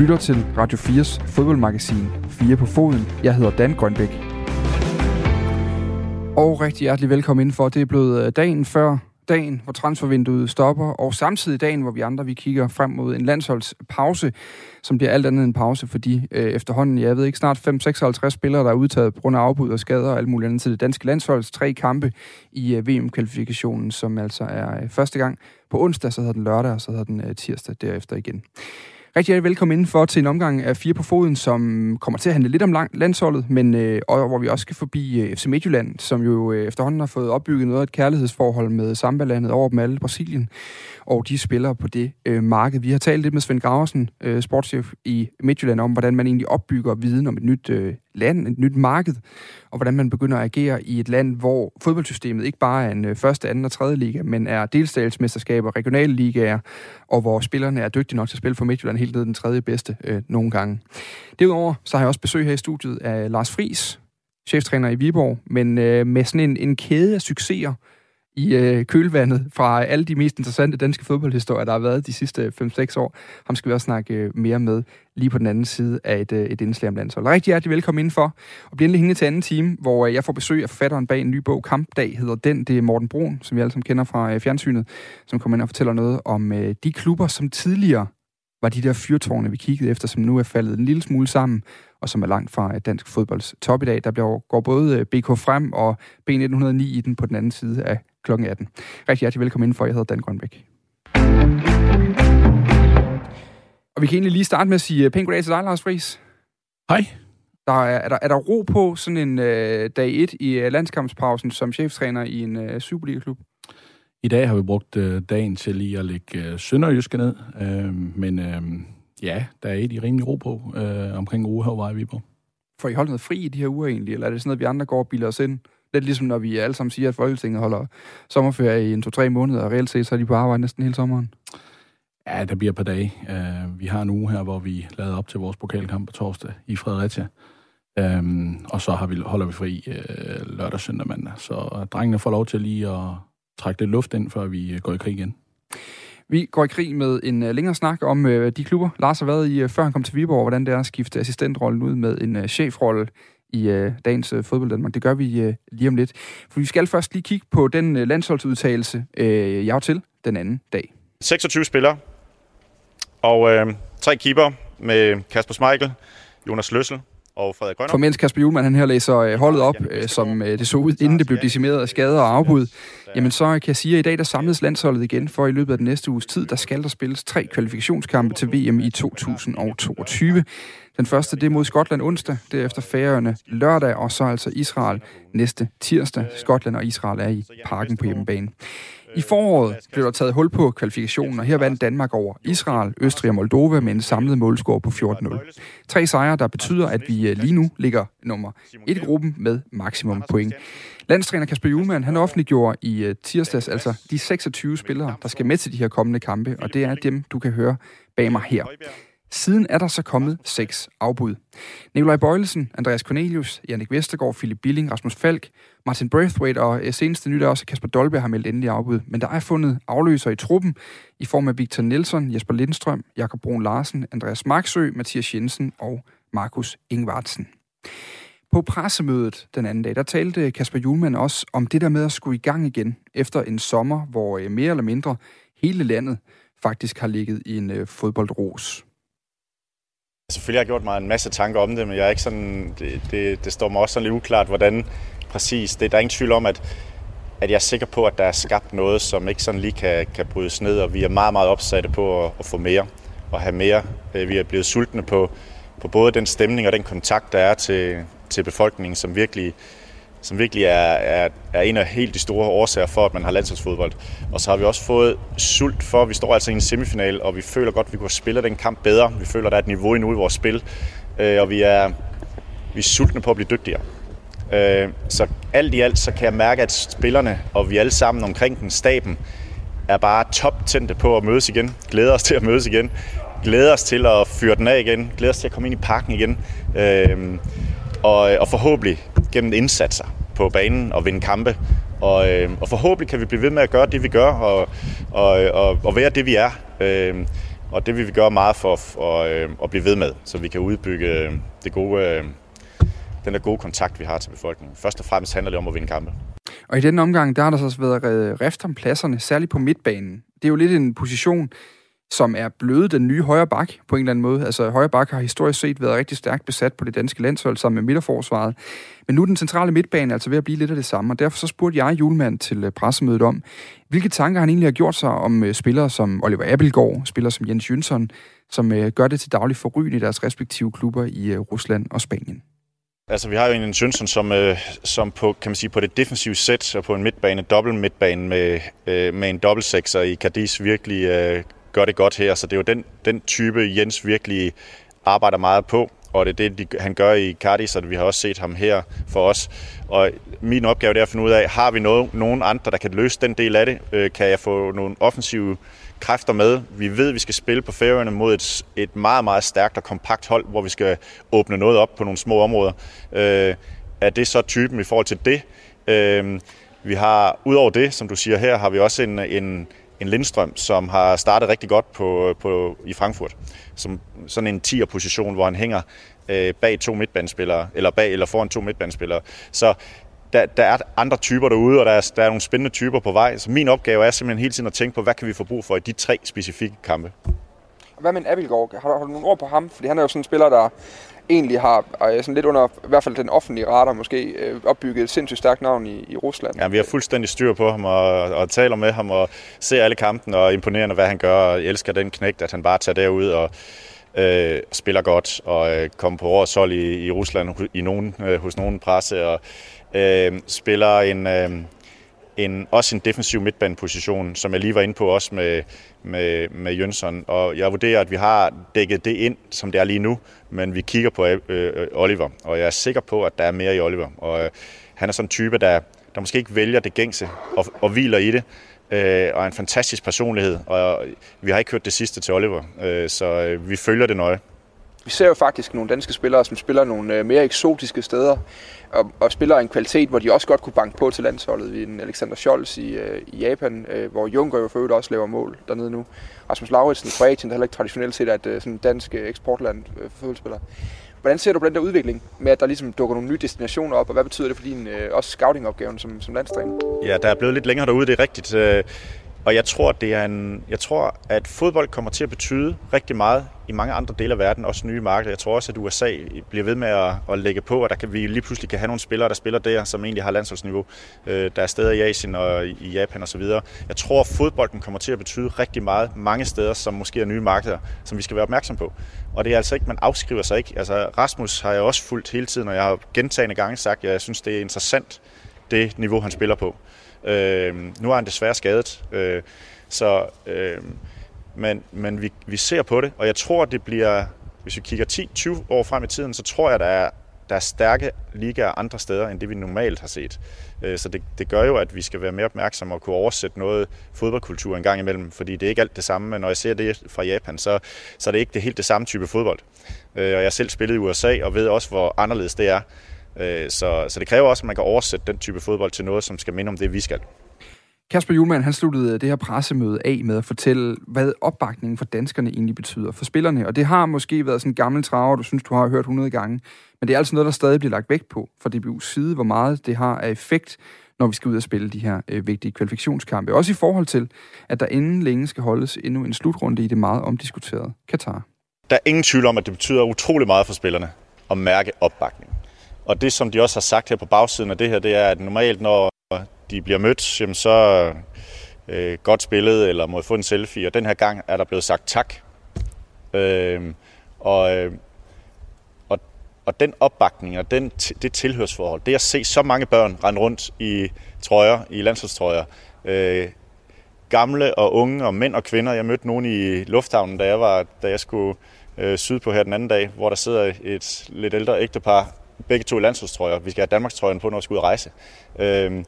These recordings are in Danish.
lytter til Radio 4's fodboldmagasin 4 på foden. Jeg hedder Dan Grønbæk. Og rigtig hjertelig velkommen indenfor. Det er blevet øh, dagen før dagen, hvor transfervinduet stopper, og samtidig dagen, hvor vi andre vi kigger frem mod en landsholdspause, som bliver alt andet end pause, fordi øh, efterhånden, jeg ved ikke, snart 5-56 spillere, der er udtaget på grund af afbud og skader og alt muligt andet til det danske landsholds tre kampe i øh, VM-kvalifikationen, som altså er øh, første gang på onsdag, så hedder den lørdag, og så hedder den øh, tirsdag derefter igen. Rigtig hjertelig velkommen indenfor til en omgang af Fire på Foden, som kommer til at handle lidt om lang, landsholdet, men øh, og hvor vi også skal forbi øh, FC Midtjylland, som jo øh, efterhånden har fået opbygget noget af et kærlighedsforhold med sambalandet over dem alle, Brasilien, og de spiller på det øh, marked. Vi har talt lidt med Svend Graversen, øh, sportschef i Midtjylland, om hvordan man egentlig opbygger viden om et nyt øh, land, et nyt marked, og hvordan man begynder at agere i et land, hvor fodboldsystemet ikke bare er en øh, første, anden og tredje liga, men er delstatsmesterskaber, regionale ligaer, og hvor spillerne er dygtige nok til at spille for Midtjylland helt ned den tredje bedste øh, nogle gange. Derudover så har jeg også besøg her i studiet af Lars Fris, cheftræner i Viborg, men øh, med sådan en, en kæde af succeser, i øh, kølvandet fra alle de mest interessante danske fodboldhistorier, der har været de sidste øh, 5-6 år. Ham skal vi også snakke øh, mere med lige på den anden side af et, øh, et indslag om landshold. Rigtig hjertelig velkommen indenfor, og bliv endelig hængende til anden time, hvor øh, jeg får besøg af forfatteren bag en ny bog, Kampdag hedder den. Det er Morten Brun, som vi alle sammen kender fra øh, fjernsynet, som kommer ind og fortæller noget om øh, de klubber, som tidligere var de der fyrtårne, vi kiggede efter, som nu er faldet en lille smule sammen, og som er langt fra øh, dansk fodbolds top i dag. Der bliver, går både øh, BK Frem og B1909 i den på den anden side af kl. 18. Rigtig hjertelig velkommen indenfor. Jeg hedder Dan Grønbæk. Og vi kan egentlig lige starte med at sige øh, pænt goddag til dig, Lars Friis. Hej. Der er, er, der, er der ro på sådan en øh, dag 1 i uh, landskampspausen som cheftræner i en uh, Superliga-klub? I dag har vi brugt øh, dagen til lige at lægge øh, Sønderjyske ned, øh, men øh, ja, der er et i rimelig ro på øh, omkring Ugehavvej, vi på. Får I holdt noget fri i de her uger egentlig, eller er det sådan noget, vi andre går og bilder os ind? Lidt ligesom når vi alle sammen siger, at Folketinget holder sommerferie i en to-tre måneder, og reelt set så er de på arbejde næsten hele sommeren. Ja, der bliver et par dage. Uh, vi har en uge her, hvor vi lader op til vores pokalkamp på torsdag i Fredericia. Um, og så har vi, holder vi fri uh, lørdag, søndag, mandag. Så drengene får lov til lige at trække lidt luft ind, før vi går i krig igen. Vi går i krig med en uh, længere snak om uh, de klubber, Lars har været i, uh, før han kom til Viborg, hvordan det er at skifte assistentrollen ud med en uh, chefrolle i uh, dagens uh, fodbold Danmark. Det gør vi uh, lige om lidt. For vi skal først lige kigge på den uh, landsholdsudtalelse, uh, jeg til den anden dag. 26 spillere, og uh, tre keeper med Kasper Schmeichel, Jonas Løssel og Frederik Grønner. For mens Kasper Julemand han her læser holdet op, som det så ud, inden det blev decimeret af skader og afbud, jamen så kan jeg sige, at i dag der samles landsholdet igen, for i løbet af den næste uges tid, der skal der spilles tre kvalifikationskampe til VM i 2022. Den første, det er mod Skotland onsdag, derefter Færøerne lørdag, og så altså Israel næste tirsdag. Skotland og Israel er i parken på hjemmebane. I foråret blev der taget hul på kvalifikationen, og her vandt Danmark over Israel, Østrig og Moldova med en samlet målscore på 14-0. Tre sejre, der betyder, at vi øh, lige nu ligger nummer et i gruppen med maksimum point. Landstræner Kasper Juhlmann, han offentliggjorde i øh, tirsdags altså de 26 spillere, der skal med til de her kommende kampe, og det er dem, du kan høre bag mig her. Siden er der så kommet seks afbud. Nikolaj Bøjlesen, Andreas Cornelius, Jannik Vestergaard, Philip Billing, Rasmus Falk, Martin Braithwaite og eh, seneste nyt er også Kasper Dolbe har meldt endelig afbud. Men der er fundet afløser i truppen i form af Victor Nielsen, Jesper Lindstrøm, Jakob Brun Larsen, Andreas Marksø, Mathias Jensen og Markus Ingvartsen. På pressemødet den anden dag, der talte Kasper Julemand også om det der med at skulle i gang igen efter en sommer, hvor eh, mere eller mindre hele landet faktisk har ligget i en eh, fodboldros. Selvfølgelig har jeg gjort mig en masse tanker om det, men jeg er ikke sådan, det, det, det står mig også sådan lidt uklart, hvordan præcis. Det, der er ingen tvivl om, at, at jeg er sikker på, at der er skabt noget, som ikke sådan lige kan, kan brydes ned, og vi er meget, meget opsatte på at, at få mere og have mere. Øh, vi er blevet sultne på, på både den stemning og den kontakt, der er til, til befolkningen, som virkelig, som virkelig er, er, er en af helt de store årsager for, at man har landsholdsfodbold. Og så har vi også fået sult for, at vi står altså i en semifinal, og vi føler godt, at vi kunne spille den kamp bedre. Vi føler, at der er et niveau endnu i vores spil, øh, og vi er, vi er sultne på at blive dygtigere. Øh, så alt i alt, så kan jeg mærke, at spillerne og vi alle sammen omkring den, staben, er bare top-tændte på at mødes igen. Glæder os til at mødes igen. Glæder os til at fyre den af igen. Glæder os til at komme ind i parken igen. Øh, og, øh, og forhåbentlig gennem indsatser på banen og vinde kampe. Og, øh, og forhåbentlig kan vi blive ved med at gøre det, vi gør, og, og, og, og være det, vi er. Øh, og det vil vi gøre meget for, for øh, at blive ved med, så vi kan udbygge øh, det gode, øh, den der gode kontakt, vi har til befolkningen. Først og fremmest handler det om at vinde kampe. Og i den omgang, der har der så været øh, rift om pladserne, særligt på midtbanen. Det er jo lidt en position, som er blevet den nye højre bak på en eller anden måde. Altså højre bak har historisk set været rigtig stærkt besat på det danske landshold sammen med midterforsvaret. Men nu er den centrale midtbane altså ved at blive lidt af det samme, og derfor så spurgte jeg Julemand til øh, pressemødet om, hvilke tanker han egentlig har gjort sig om øh, spillere som Oliver Abelgaard, spillere som Jens Jønsson, som øh, gør det til daglig forrygende i deres respektive klubber i Rusland og Spanien. Altså, vi har jo en Jensen, som, øh, som på, kan man sige, på det defensive sæt og på en midtbane, dobbelt midtbane med, øh, med en dobbeltsekser i Cadiz virkelig øh, gør det godt her. Så det er jo den, den type, Jens virkelig arbejder meget på, og det er det, han gør i Cardis, og vi har også set ham her for os. Og min opgave er at finde ud af, har vi noget, nogen andre, der kan løse den del af det? Øh, kan jeg få nogle offensive kræfter med? Vi ved, at vi skal spille på færøerne mod et, et meget, meget stærkt og kompakt hold, hvor vi skal åbne noget op på nogle små områder. Øh, er det så typen i forhold til det? Øh, vi har, udover det, som du siger her, har vi også en, en, en Lindstrøm, som har startet rigtig godt på, på, i Frankfurt. Som sådan en 10'er position, hvor han hænger øh, bag to midtbandspillere, eller bag eller foran to midtbandspillere. Så der, der er andre typer derude, og der er, der er nogle spændende typer på vej. Så min opgave er simpelthen hele tiden at tænke på, hvad kan vi få brug for i de tre specifikke kampe. Hvad med en Abelgaard? Har du, har du nogle ord på ham? Fordi han er jo sådan en spiller, der egentlig har sådan lidt under, i hvert fald den offentlige radar måske, øh, opbygget et sindssygt stærkt navn i, i Rusland. Ja, vi har fuldstændig styr på ham og, og taler med ham og ser alle kampen og imponerende, hvad han gør og elsker den knægt, at han bare tager derud og øh, spiller godt og øh, kommer på årets hold i, i Rusland i nogen, øh, hos nogen presse og øh, spiller en... Øh, en, også en defensiv midtbaneposition, som jeg lige var inde på også med, med, med Jønsson. Og jeg vurderer, at vi har dækket det ind, som det er lige nu, men vi kigger på øh, Oliver, og jeg er sikker på, at der er mere i Oliver. Og øh, han er sådan en type, der, der måske ikke vælger det gængse og, og hviler i det, øh, og en fantastisk personlighed. Og øh, vi har ikke hørt det sidste til Oliver, øh, så øh, vi følger det nøje. Vi ser jo faktisk nogle danske spillere, som spiller nogle øh, mere eksotiske steder, og, og spiller en kvalitet, hvor de også godt kunne banke på til landsholdet. Vi en Alexander Scholz i, øh, i Japan, øh, hvor Junker jo for øvrigt også laver mål dernede nu. Rasmus Lauritsen i Kroatien, der heller ikke traditionelt set er et øh, sådan dansk øh, eksportland øh, for fodboldspillere. Hvordan ser du på den der udvikling med, at der ligesom dukker nogle nye destinationer op, og hvad betyder det for din øh, også scouting-opgaven som, som landstræner? Ja, der er blevet lidt længere derude, det er rigtigt. Og jeg tror, det er en, jeg tror, at fodbold kommer til at betyde rigtig meget i mange andre dele af verden, også nye markeder. Jeg tror også, at USA bliver ved med at, at lægge på, og der kan vi lige pludselig kan have nogle spillere, der spiller der, som egentlig har landsholdsniveau. Øh, der er steder i Asien og i Japan osv. Jeg tror, at fodbolden kommer til at betyde rigtig meget mange steder, som måske er nye markeder, som vi skal være opmærksom på. Og det er altså ikke, man afskriver sig ikke. Altså Rasmus har jeg også fulgt hele tiden, og jeg har gentagende gange sagt, at jeg synes, det er interessant, det niveau, han spiller på. Øh, nu er han desværre skadet, øh, så, øh, men, men vi, vi ser på det, og jeg tror, det bliver, hvis vi kigger 10-20 år frem i tiden, så tror jeg, der er, der er stærke ligaer andre steder, end det vi normalt har set. Øh, så det, det gør jo, at vi skal være mere opmærksomme og kunne oversætte noget fodboldkultur en gang imellem, fordi det er ikke alt det samme, men når jeg ser det fra Japan, så, så er det ikke det helt det samme type fodbold. Øh, og jeg selv spillet i USA og ved også, hvor anderledes det er. Øh, så, så det kræver også, at man kan oversætte den type fodbold til noget, som skal minde om det, vi skal. Kasper Julemand, han sluttede det her pressemøde af med at fortælle, hvad opbakningen for danskerne egentlig betyder for spillerne. Og det har måske været sådan en gammel traver, du synes, du har hørt 100 gange. Men det er altså noget, der stadig bliver lagt vægt på fra DBU's side, hvor meget det har af effekt, når vi skal ud og spille de her øh, vigtige kvalifikationskampe. Også i forhold til, at der inden længe skal holdes endnu en slutrunde i det meget omdiskuterede Katar. Der er ingen tvivl om, at det betyder utrolig meget for spillerne at mærke opbakning. Og det, som de også har sagt her på bagsiden af det her, det er, at normalt, når de bliver mødt, jamen så øh, godt spillet, eller må få en selfie. Og den her gang er der blevet sagt tak. Øh, og, øh, og, og den opbakning og den, det tilhørsforhold, det at se så mange børn rende rundt i trøjer, i landsholdstrøjer, øh, gamle og unge og mænd og kvinder. Jeg mødte nogen i lufthavnen, da jeg, var, da jeg skulle øh, sydpå her den anden dag, hvor der sidder et lidt ældre ægtepar begge to i landsholdstrøjer. Vi skal have Danmarks trøjen på, når vi skal ud og rejse. Øh,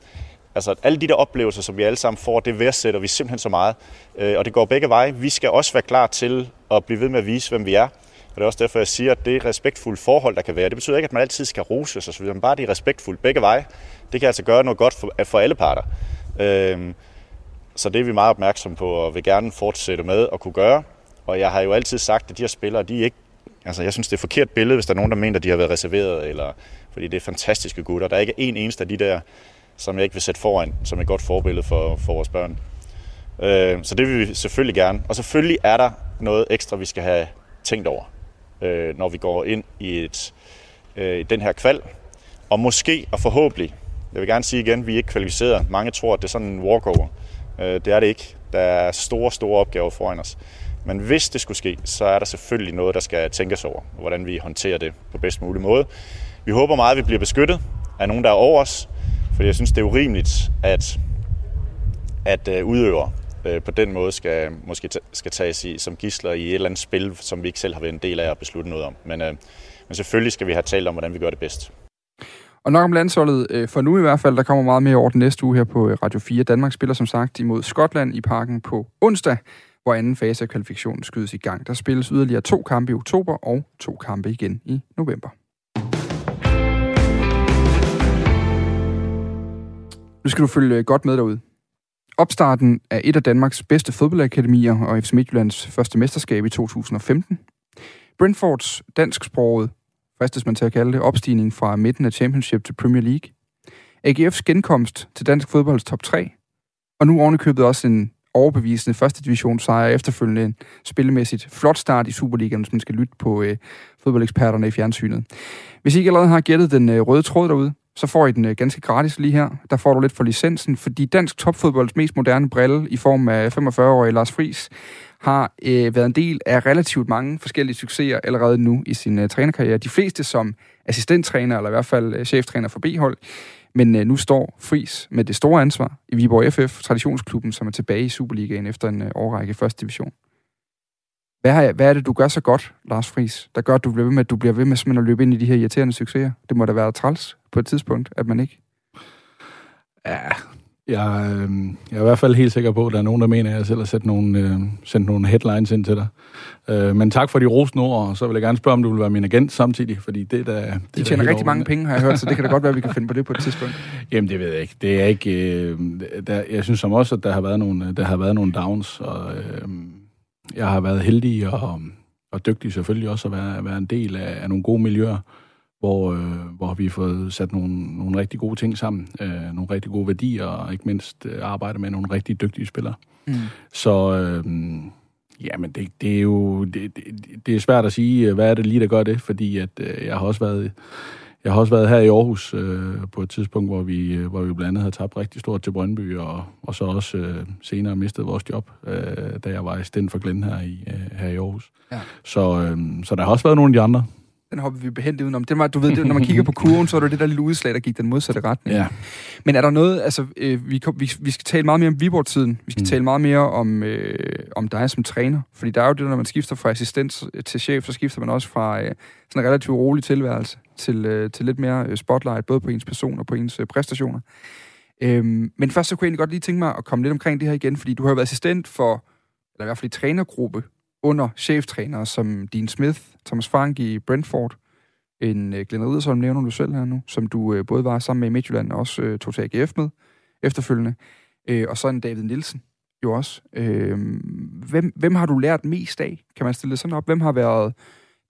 altså alle de der oplevelser, som vi alle sammen får, det værdsætter vi simpelthen så meget. Øh, og det går begge veje. Vi skal også være klar til at blive ved med at vise, hvem vi er. Og det er også derfor, jeg siger, at det respektfulde forhold, der kan være. Det betyder ikke, at man altid skal rose sig men bare det er respektfuldt begge veje. Det kan altså gøre noget godt for, for alle parter. Øh, så det er vi meget opmærksomme på, og vil gerne fortsætte med at kunne gøre. Og jeg har jo altid sagt, at de her spillere, de er ikke... Altså, jeg synes, det er et forkert billede, hvis der er nogen, der mener, at de har været reserveret, eller, fordi det er fantastiske gutter. Der er ikke en eneste af de der, som jeg ikke vil sætte foran, som et godt forbillede for, for vores børn. Øh, så det vil vi selvfølgelig gerne. Og selvfølgelig er der noget ekstra, vi skal have tænkt over, øh, når vi går ind i et, øh, den her kval. Og måske og forhåbentlig, jeg vil gerne sige igen, vi er ikke kvalificeret. Mange tror, at det er sådan en walkover. Øh, det er det ikke. Der er store, store opgaver foran os. Men hvis det skulle ske, så er der selvfølgelig noget, der skal tænkes over, hvordan vi håndterer det på bedst mulig måde. Vi håber meget, at vi bliver beskyttet af nogen, der er over os, for jeg synes, det er urimeligt, at, at øh, udøvere udøver på den måde skal, måske skal tages i, som gisler i et eller andet spil, som vi ikke selv har været en del af at beslutte noget om. Men, øh, men selvfølgelig skal vi have talt om, hvordan vi gør det bedst. Og nok om landsholdet, øh, for nu i hvert fald, der kommer meget mere over den næste uge her på Radio 4. Danmark spiller som sagt imod Skotland i parken på onsdag, hvor anden fase af kvalifikationen skydes i gang. Der spilles yderligere to kampe i oktober og to kampe igen i november. Nu skal du følge godt med derude. Opstarten af et af Danmarks bedste fodboldakademier og FC Midtjyllands første mesterskab i 2015. Brentfords dansksproget fristes man til at kalde det, opstigning fra midten af Championship til Premier League. AGF's genkomst til dansk fodbolds top 3. Og nu ovenikøbet også en overbevisende første division sejr efterfølgende en spillemæssigt flot start i Superligaen, hvis man skal lytte på øh, fodboldeksperterne i fjernsynet. Hvis I ikke allerede har gættet den øh, røde tråd derude, så får I den øh, ganske gratis lige her. Der får du lidt for licensen, fordi dansk topfodbolds mest moderne brille i form af 45-årige Lars Friis har øh, været en del af relativt mange forskellige succeser allerede nu i sin øh, trænerkarriere. De fleste som assistenttræner, eller i hvert fald øh, cheftræner for B-hold. Men øh, nu står Fris med det store ansvar i Viborg FF, traditionsklubben, som er tilbage i Superligaen efter en øh, årrække første division. Hvad, har, hvad er det, du gør så godt, Lars Fris, der gør, at du bliver ved med, at du bliver ved med simpelthen at løbe ind i de her irriterende succeser? Det må da være træls på et tidspunkt, at man ikke... Ja, jeg, øh, jeg er i hvert fald helt sikker på, at der er nogen, der mener, at jeg selv har sendt nogle, øh, sendt nogle headlines ind til dig. Øh, men tak for de rosende ord, og så vil jeg gerne spørge, om du vil være min agent samtidig, fordi det der... Det de tjener rigtig mange penge, har jeg hørt, så det kan da godt være, at vi kan finde på det på et tidspunkt. Jamen, det ved jeg ikke. Det er ikke... Øh, der, jeg synes som også, at der har været nogle, der har været nogle downs, og øh, jeg har været heldig og, og dygtig selvfølgelig også at være, at være en del af, af nogle gode miljøer hvor, øh, hvor vi har fået sat nogle, nogle rigtig gode ting sammen, øh, nogle rigtig gode værdier, og ikke mindst øh, arbejde med nogle rigtig dygtige spillere. Mm. Så øh, jamen, det, det er jo det, det, det er svært at sige, øh, hvad er det lige, der gør det, fordi at, øh, jeg har også været jeg har også været her i Aarhus øh, på et tidspunkt, hvor vi, øh, hvor vi blandt andet havde tabt rigtig stort til Brøndby, og, og så også øh, senere mistet vores job, øh, da jeg var assistent for Glenn her i, øh, her i Aarhus. Ja. Så, øh, så der har også været nogle af de andre, den hopper vi behendt udenom. Det var, du ved, det, når man kigger på kurven, så er det det der lille udslag, der gik den modsatte retning. Ja. Men er der noget, altså, øh, vi, vi, vi skal tale meget mere om Viborg-tiden. Vi skal mm. tale meget mere om, øh, om dig som træner. Fordi der er jo det, når man skifter fra assistent til chef, så skifter man også fra øh, sådan en relativt rolig tilværelse til, øh, til lidt mere øh, spotlight, både på ens person og på ens øh, præstationer. Øhm, men først så kunne jeg egentlig godt lige tænke mig at komme lidt omkring det her igen, fordi du har jo været assistent for, eller i hvert fald i trænergruppe under cheftrænere som Dean Smith, Thomas Frank i Brentford, en øh, Glenn Riddersholm nævner du selv her nu, som du øh, både var sammen med i Midtjylland og også øh, tog til AGF med efterfølgende, øh, og så en David Nielsen jo også. Øh, hvem, hvem har du lært mest af? Kan man stille det sådan op? Hvem har været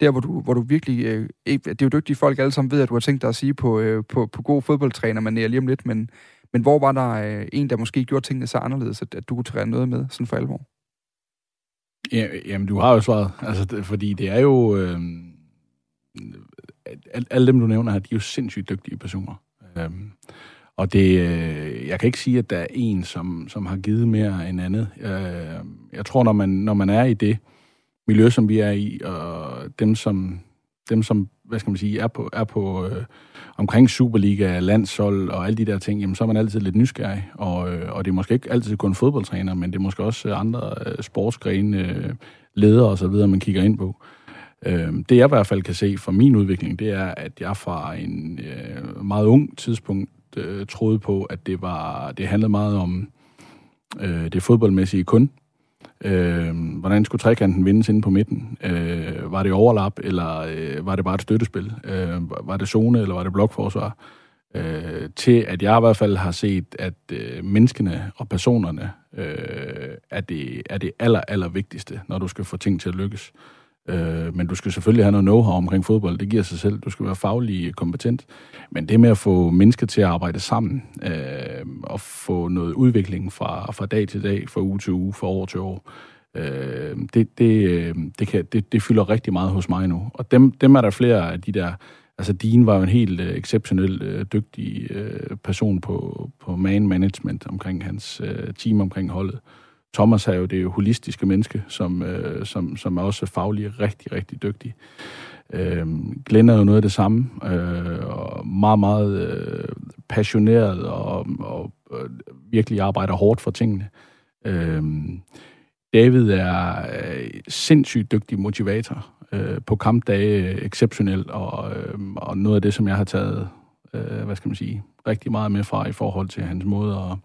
der, hvor du, hvor du virkelig... Øh, det er jo dygtige folk alle sammen ved, at du har tænkt dig at sige på, øh, på, på god fodboldtræner, man er lige om lidt, men, men hvor var der øh, en, der måske gjorde tingene så anderledes, at, at du kunne træne noget med, sådan for alvor? Ja, jamen, du har jo svaret. Altså, det, fordi det er jo... Øh, alle dem, du nævner her, de er jo sindssygt dygtige personer. Øh, og det, øh, jeg kan ikke sige, at der er en, som, som har givet mere end andet. Øh, jeg tror, når man, når man er i det miljø, som vi er i, og dem, som, dem, som hvad skal man sige, er på, er på øh, omkring Superliga, landshold og alle de der ting, jamen, så er man altid lidt nysgerrig. Og, øh, og det er måske ikke altid kun fodboldtræner, men det er måske også andre øh, sportsgrene, øh, ledere og så videre, man kigger ind på. Øh, det jeg i hvert fald kan se fra min udvikling, det er, at jeg fra en øh, meget ung tidspunkt øh, troede på, at det var det handlede meget om øh, det fodboldmæssige kun, Øh, hvordan skulle trekanten vindes inde på midten? Øh, var det overlap, eller øh, var det bare et støttespil? Øh, var det zone, eller var det blokforsvar? øh, til at jeg i hvert fald har set, at øh, menneskene og personerne øh, er, det, er det aller, aller vigtigste, når du skal få ting til at lykkes. Øh, men du skal selvfølgelig have noget know-how omkring fodbold, det giver sig selv. Du skal være faglig kompetent. Men det med at få mennesker til at arbejde sammen, øh, og få noget udvikling fra, fra dag til dag, fra uge til uge, fra år til år, øh, det, det, øh, det, kan, det, det fylder rigtig meget hos mig nu. Og dem, dem er der flere af de der Altså, Dean var jo en helt øh, exceptionel øh, dygtig øh, person på, på man management omkring hans øh, team, omkring holdet. Thomas er jo det holistiske menneske, som, øh, som, som er også faglig rigtig, rigtig dygtig. Øh, Glenn er jo noget af det samme, øh, og meget, meget øh, passioneret og, og og virkelig arbejder hårdt for tingene. Øh, David er øh, sindssygt dygtig motivator, øh, på kampdage øh, exceptionelt, og, øh, og noget af det, som jeg har taget, øh, hvad skal man sige, rigtig meget med fra i forhold til hans måde at,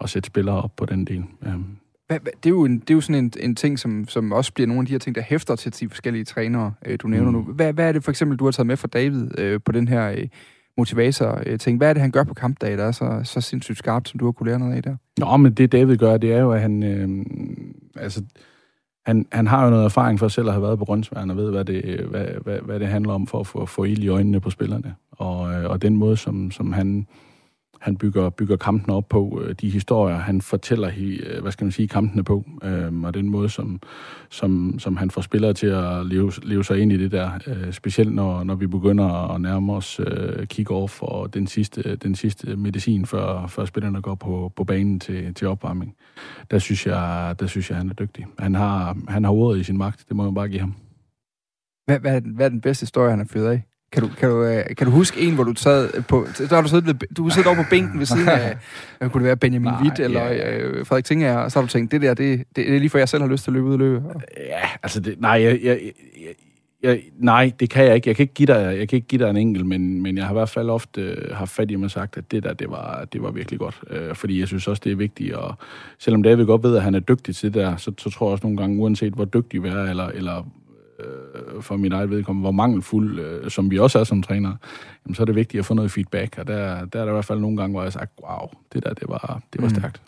at sætte spillere op på den del. Øh. Det, er jo en, det er jo sådan en, en ting, som, som også bliver nogle af de her ting, der hæfter til de forskellige trænere, øh, du nævner mm. nu. Hvad, hvad er det for eksempel, du har taget med fra David øh, på den her øh, motivator-ting? Hvad er det, han gør på kampdage, der er så, så sindssygt skarpt, som du har kunne lære noget af der? Nå, men det David gør, det er jo, at han... Øh, altså, han, han har jo noget erfaring for selv at have været på Grønsværen og ved, hvad det, hvad, hvad, hvad det handler om for at få, få ild i øjnene på spillerne. Og, øh, og den måde, som, som han han bygger, bygger kampene op på, øh, de historier, han fortæller, øh, hvad skal man sige, kampene på, øh, og den måde, som, som, som han får spillere til at leve, leve sig ind i det der, øh, specielt når, når vi begynder at nærme os øh, kick-off og den sidste, den sidste medicin, før, før spillerne går på, på banen til, til opvarmning. Der synes, jeg, der synes jeg, han er dygtig. Han har, han har ordet i sin magt, det må man bare give ham. Hvad, hvad, hvad er den bedste historie, han har fyret af? Kan du, kan, du, øh, kan du huske en, hvor du sad på... Der har du siddet, ved, du siddet over på bænken ved siden af... Hvad kunne det være? Benjamin Nej, Witt eller ja. Øh, Frederik Tinger, og så har du tænkt, det der, det, det, det er lige for, jeg selv har lyst til at løbe ud og løbe. Ja, altså, det, nej, jeg, jeg, jeg, jeg, nej, det kan jeg ikke. Jeg kan ikke give dig, jeg kan ikke give dig en enkelt, men, men jeg har i hvert fald ofte øh, haft fat i mig sagt, at det der, det var, det var virkelig godt. Øh, fordi jeg synes også, det er vigtigt. Og selvom David godt ved, at han er dygtig til det der, så, så tror jeg også nogle gange, uanset hvor dygtig vi er, eller, eller øh, for mit eget vedkommende, hvor mangelfuld, øh, som vi også er som træner, jamen, så er det vigtigt at få noget feedback. Og der, der er der i hvert fald nogle gange, hvor jeg har sagt, wow, det der, det var, det var mm. stærkt.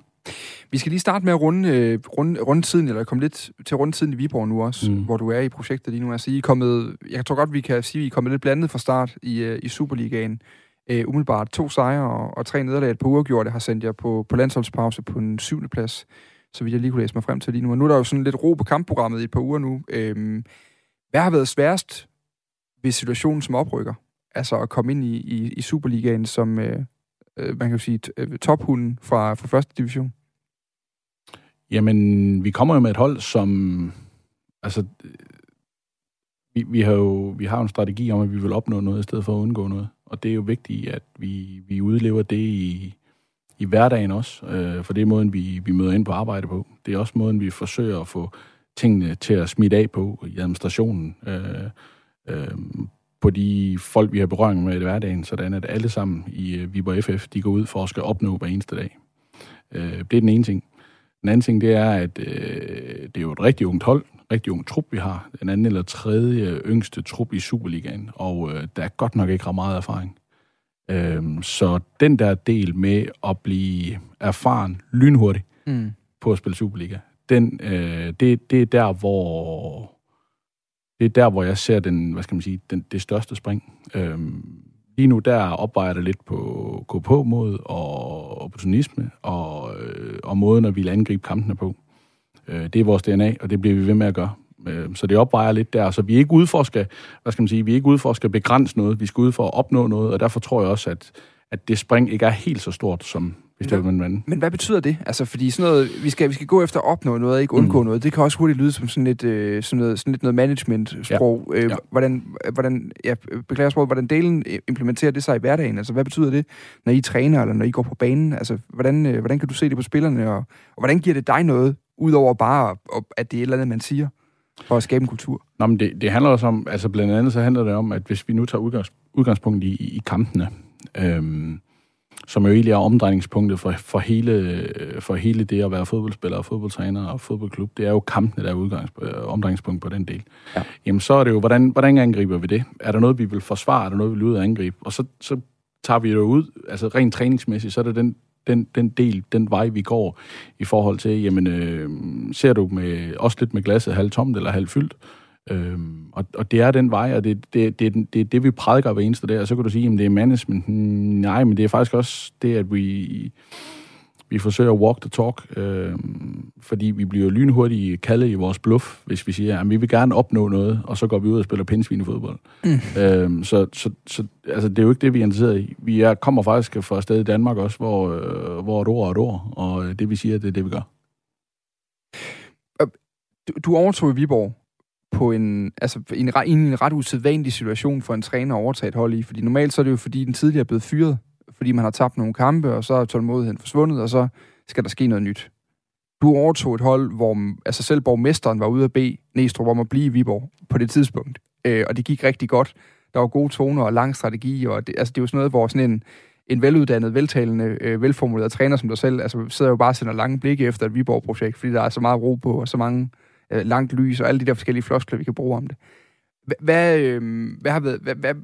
Vi skal lige starte med at runde, øh, runde, tiden, eller komme lidt til rundetiden i Viborg nu også, mm. hvor du er i projektet lige nu. Altså, I er kommet, jeg tror godt, vi kan sige, at I er kommet lidt blandet fra start i, øh, i Superligaen. Uh, umiddelbart to sejre og, og tre nederlag uger det har sendt jer på, på landsholdspause på en syvende plads, så vidt jeg lige kunne læse mig frem til lige nu. Og nu er der jo sådan lidt ro på kampprogrammet i et par uger nu. Uh, hvad har været sværest ved situationen som oprykker? Altså at komme ind i, i, i Superligaen som, øh, øh man kan jo sige, øh, tophunden fra, fra første division? Jamen, vi kommer jo med et hold, som... Altså, vi, vi, har jo vi har en strategi om, at vi vil opnå noget i stedet for at undgå noget. Og det er jo vigtigt, at vi, vi udlever det i, i hverdagen også. Øh, for det er måden, vi, vi møder ind på arbejde på. Det er også måden, vi forsøger at få tingene til at smitte af på i administrationen, øh, øh, på de folk, vi har berøring med i hverdagen, sådan at alle sammen i øh, Viborg FF, de går ud for at skal opnå hver eneste dag. Øh, det er den ene ting. Den anden ting, det er, at øh, det er jo et rigtig ungt hold, rigtig ung trup, vi har. Den anden eller tredje yngste trup i Superligaen, og øh, der er godt nok ikke ret meget erfaring. Øh, så den der del med at blive erfaren lynhurtigt mm. på at spille Superliga, den, øh, det, det er der, hvor det er der, hvor jeg ser den, hvad skal man sige, den, det største spring. Øhm, lige nu, der opvejer det lidt på gå på mod og opportunisme og, øh, og måden, at vi vil angribe kampene på. Øh, det er vores DNA, og det bliver vi ved med at gøre. Øh, så det opvejer lidt der. Så vi er ikke ude for at skal, hvad skal man sige, vi er ikke ude for at skal begrænse noget, vi skal ud for at opnå noget, og derfor tror jeg også, at, at det spring ikke er helt så stort, som, hvis det men, men, men hvad betyder det? Altså, fordi sådan noget, vi skal, vi skal gå efter at opnå noget, ikke undgå mm. noget. Det kan også hurtigt lyde som sådan lidt, øh, sådan noget, sådan lidt noget management-sprog. Ja. Øh, ja. Hvordan, hvordan, ja, beklager sprog, hvordan delen implementerer det sig i hverdagen? Altså, hvad betyder det, når I træner, eller når I går på banen? Altså, hvordan, øh, hvordan kan du se det på spillerne, og, og hvordan giver det dig noget, udover bare, at det er et eller andet, man siger, for at skabe en kultur? Nå, men det, det handler også om, altså blandt andet så handler det om, at hvis vi nu tager udgangs, udgangspunkt i, i kampene, øhm, som jo egentlig er omdrejningspunktet for, for, hele, for hele det at være fodboldspiller og fodboldtræner og fodboldklub. Det er jo kampene, der er udgangs, omdrejningspunkt på den del. Ja. Jamen så er det jo, hvordan, hvordan angriber vi det? Er der noget, vi vil forsvare? Er der noget, vi vil ud og angribe? Og så, så tager vi det ud, altså rent træningsmæssigt, så er det den, den, den del, den vej, vi går i forhold til, jamen, øh, ser du med, også lidt med glasset halvt tomt eller halvt fyldt, Øhm, og, og det er den vej, og det, det, det, det, det, det vi prædiker hver eneste dag, og så kan du sige, at det er management. Nej, men det er faktisk også det, at vi, vi forsøger at walk the talk, øhm, fordi vi bliver lynhurtigt kaldet i vores bluff, hvis vi siger, at vi vil gerne opnå noget, og så går vi ud og spiller pindsvin i fodbold. Mm. Øhm, så så, så altså, det er jo ikke det, vi er interesseret i. Vi er, kommer faktisk fra et sted i Danmark også, hvor, øh, hvor et ord er et ord, og det vi siger, det er det, vi gør. Du, du overtog i Viborg på en, altså, en, en, en ret usædvanlig situation for en træner at overtage et hold i. Fordi normalt så er det jo, fordi den tidligere er blevet fyret, fordi man har tabt nogle kampe, og så er tålmodigheden forsvundet, og så skal der ske noget nyt. Du overtog et hold, hvor altså selv borgmesteren var ude at bede Næstrup om at blive i Viborg på det tidspunkt. Øh, og det gik rigtig godt. Der var gode toner og lang strategi, og det, altså, det er jo sådan noget, hvor sådan en, en veluddannet, veltalende, øh, velformuleret træner som dig selv, altså sidder jo bare og sender lange blikke efter et Viborg-projekt, fordi der er så meget ro på, og så mange øh, Øh, langt lys, og alle de der forskellige floskler, vi kan bruge om det. Hvad, øh, hvad har været, hvad, hvad,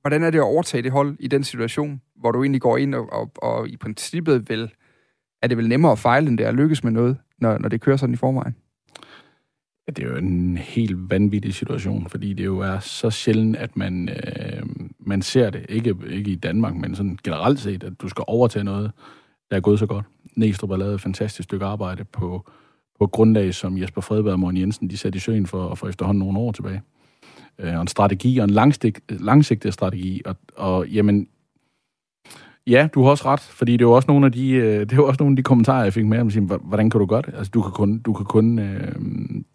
hvordan er det at overtage det hold i den situation, hvor du egentlig går ind og, og, og i princippet vil, er det vel nemmere at fejle, end det er at lykkes med noget, når, når det kører sådan i forvejen? Ja, det er jo en helt vanvittig situation, fordi det jo er så sjældent, at man, øh, man ser det. Ikke, ikke i Danmark, men sådan generelt set, at du skal overtage noget, der er gået så godt. Næstrup har lavet et fantastisk stykke arbejde på, på grundlag, som Jesper Fredberg og Morten Jensen de satte i søen for, for efterhånden nogle år tilbage. Øh, og en strategi, og en langsigt, langsigtet strategi. Og, og jamen, ja, du har også ret, fordi det er jo også nogle af de, øh, det er også nogle af de kommentarer, jeg fik med, om, siger, hvordan kan du gøre det? Altså, du kan kun, du kan kun, øh,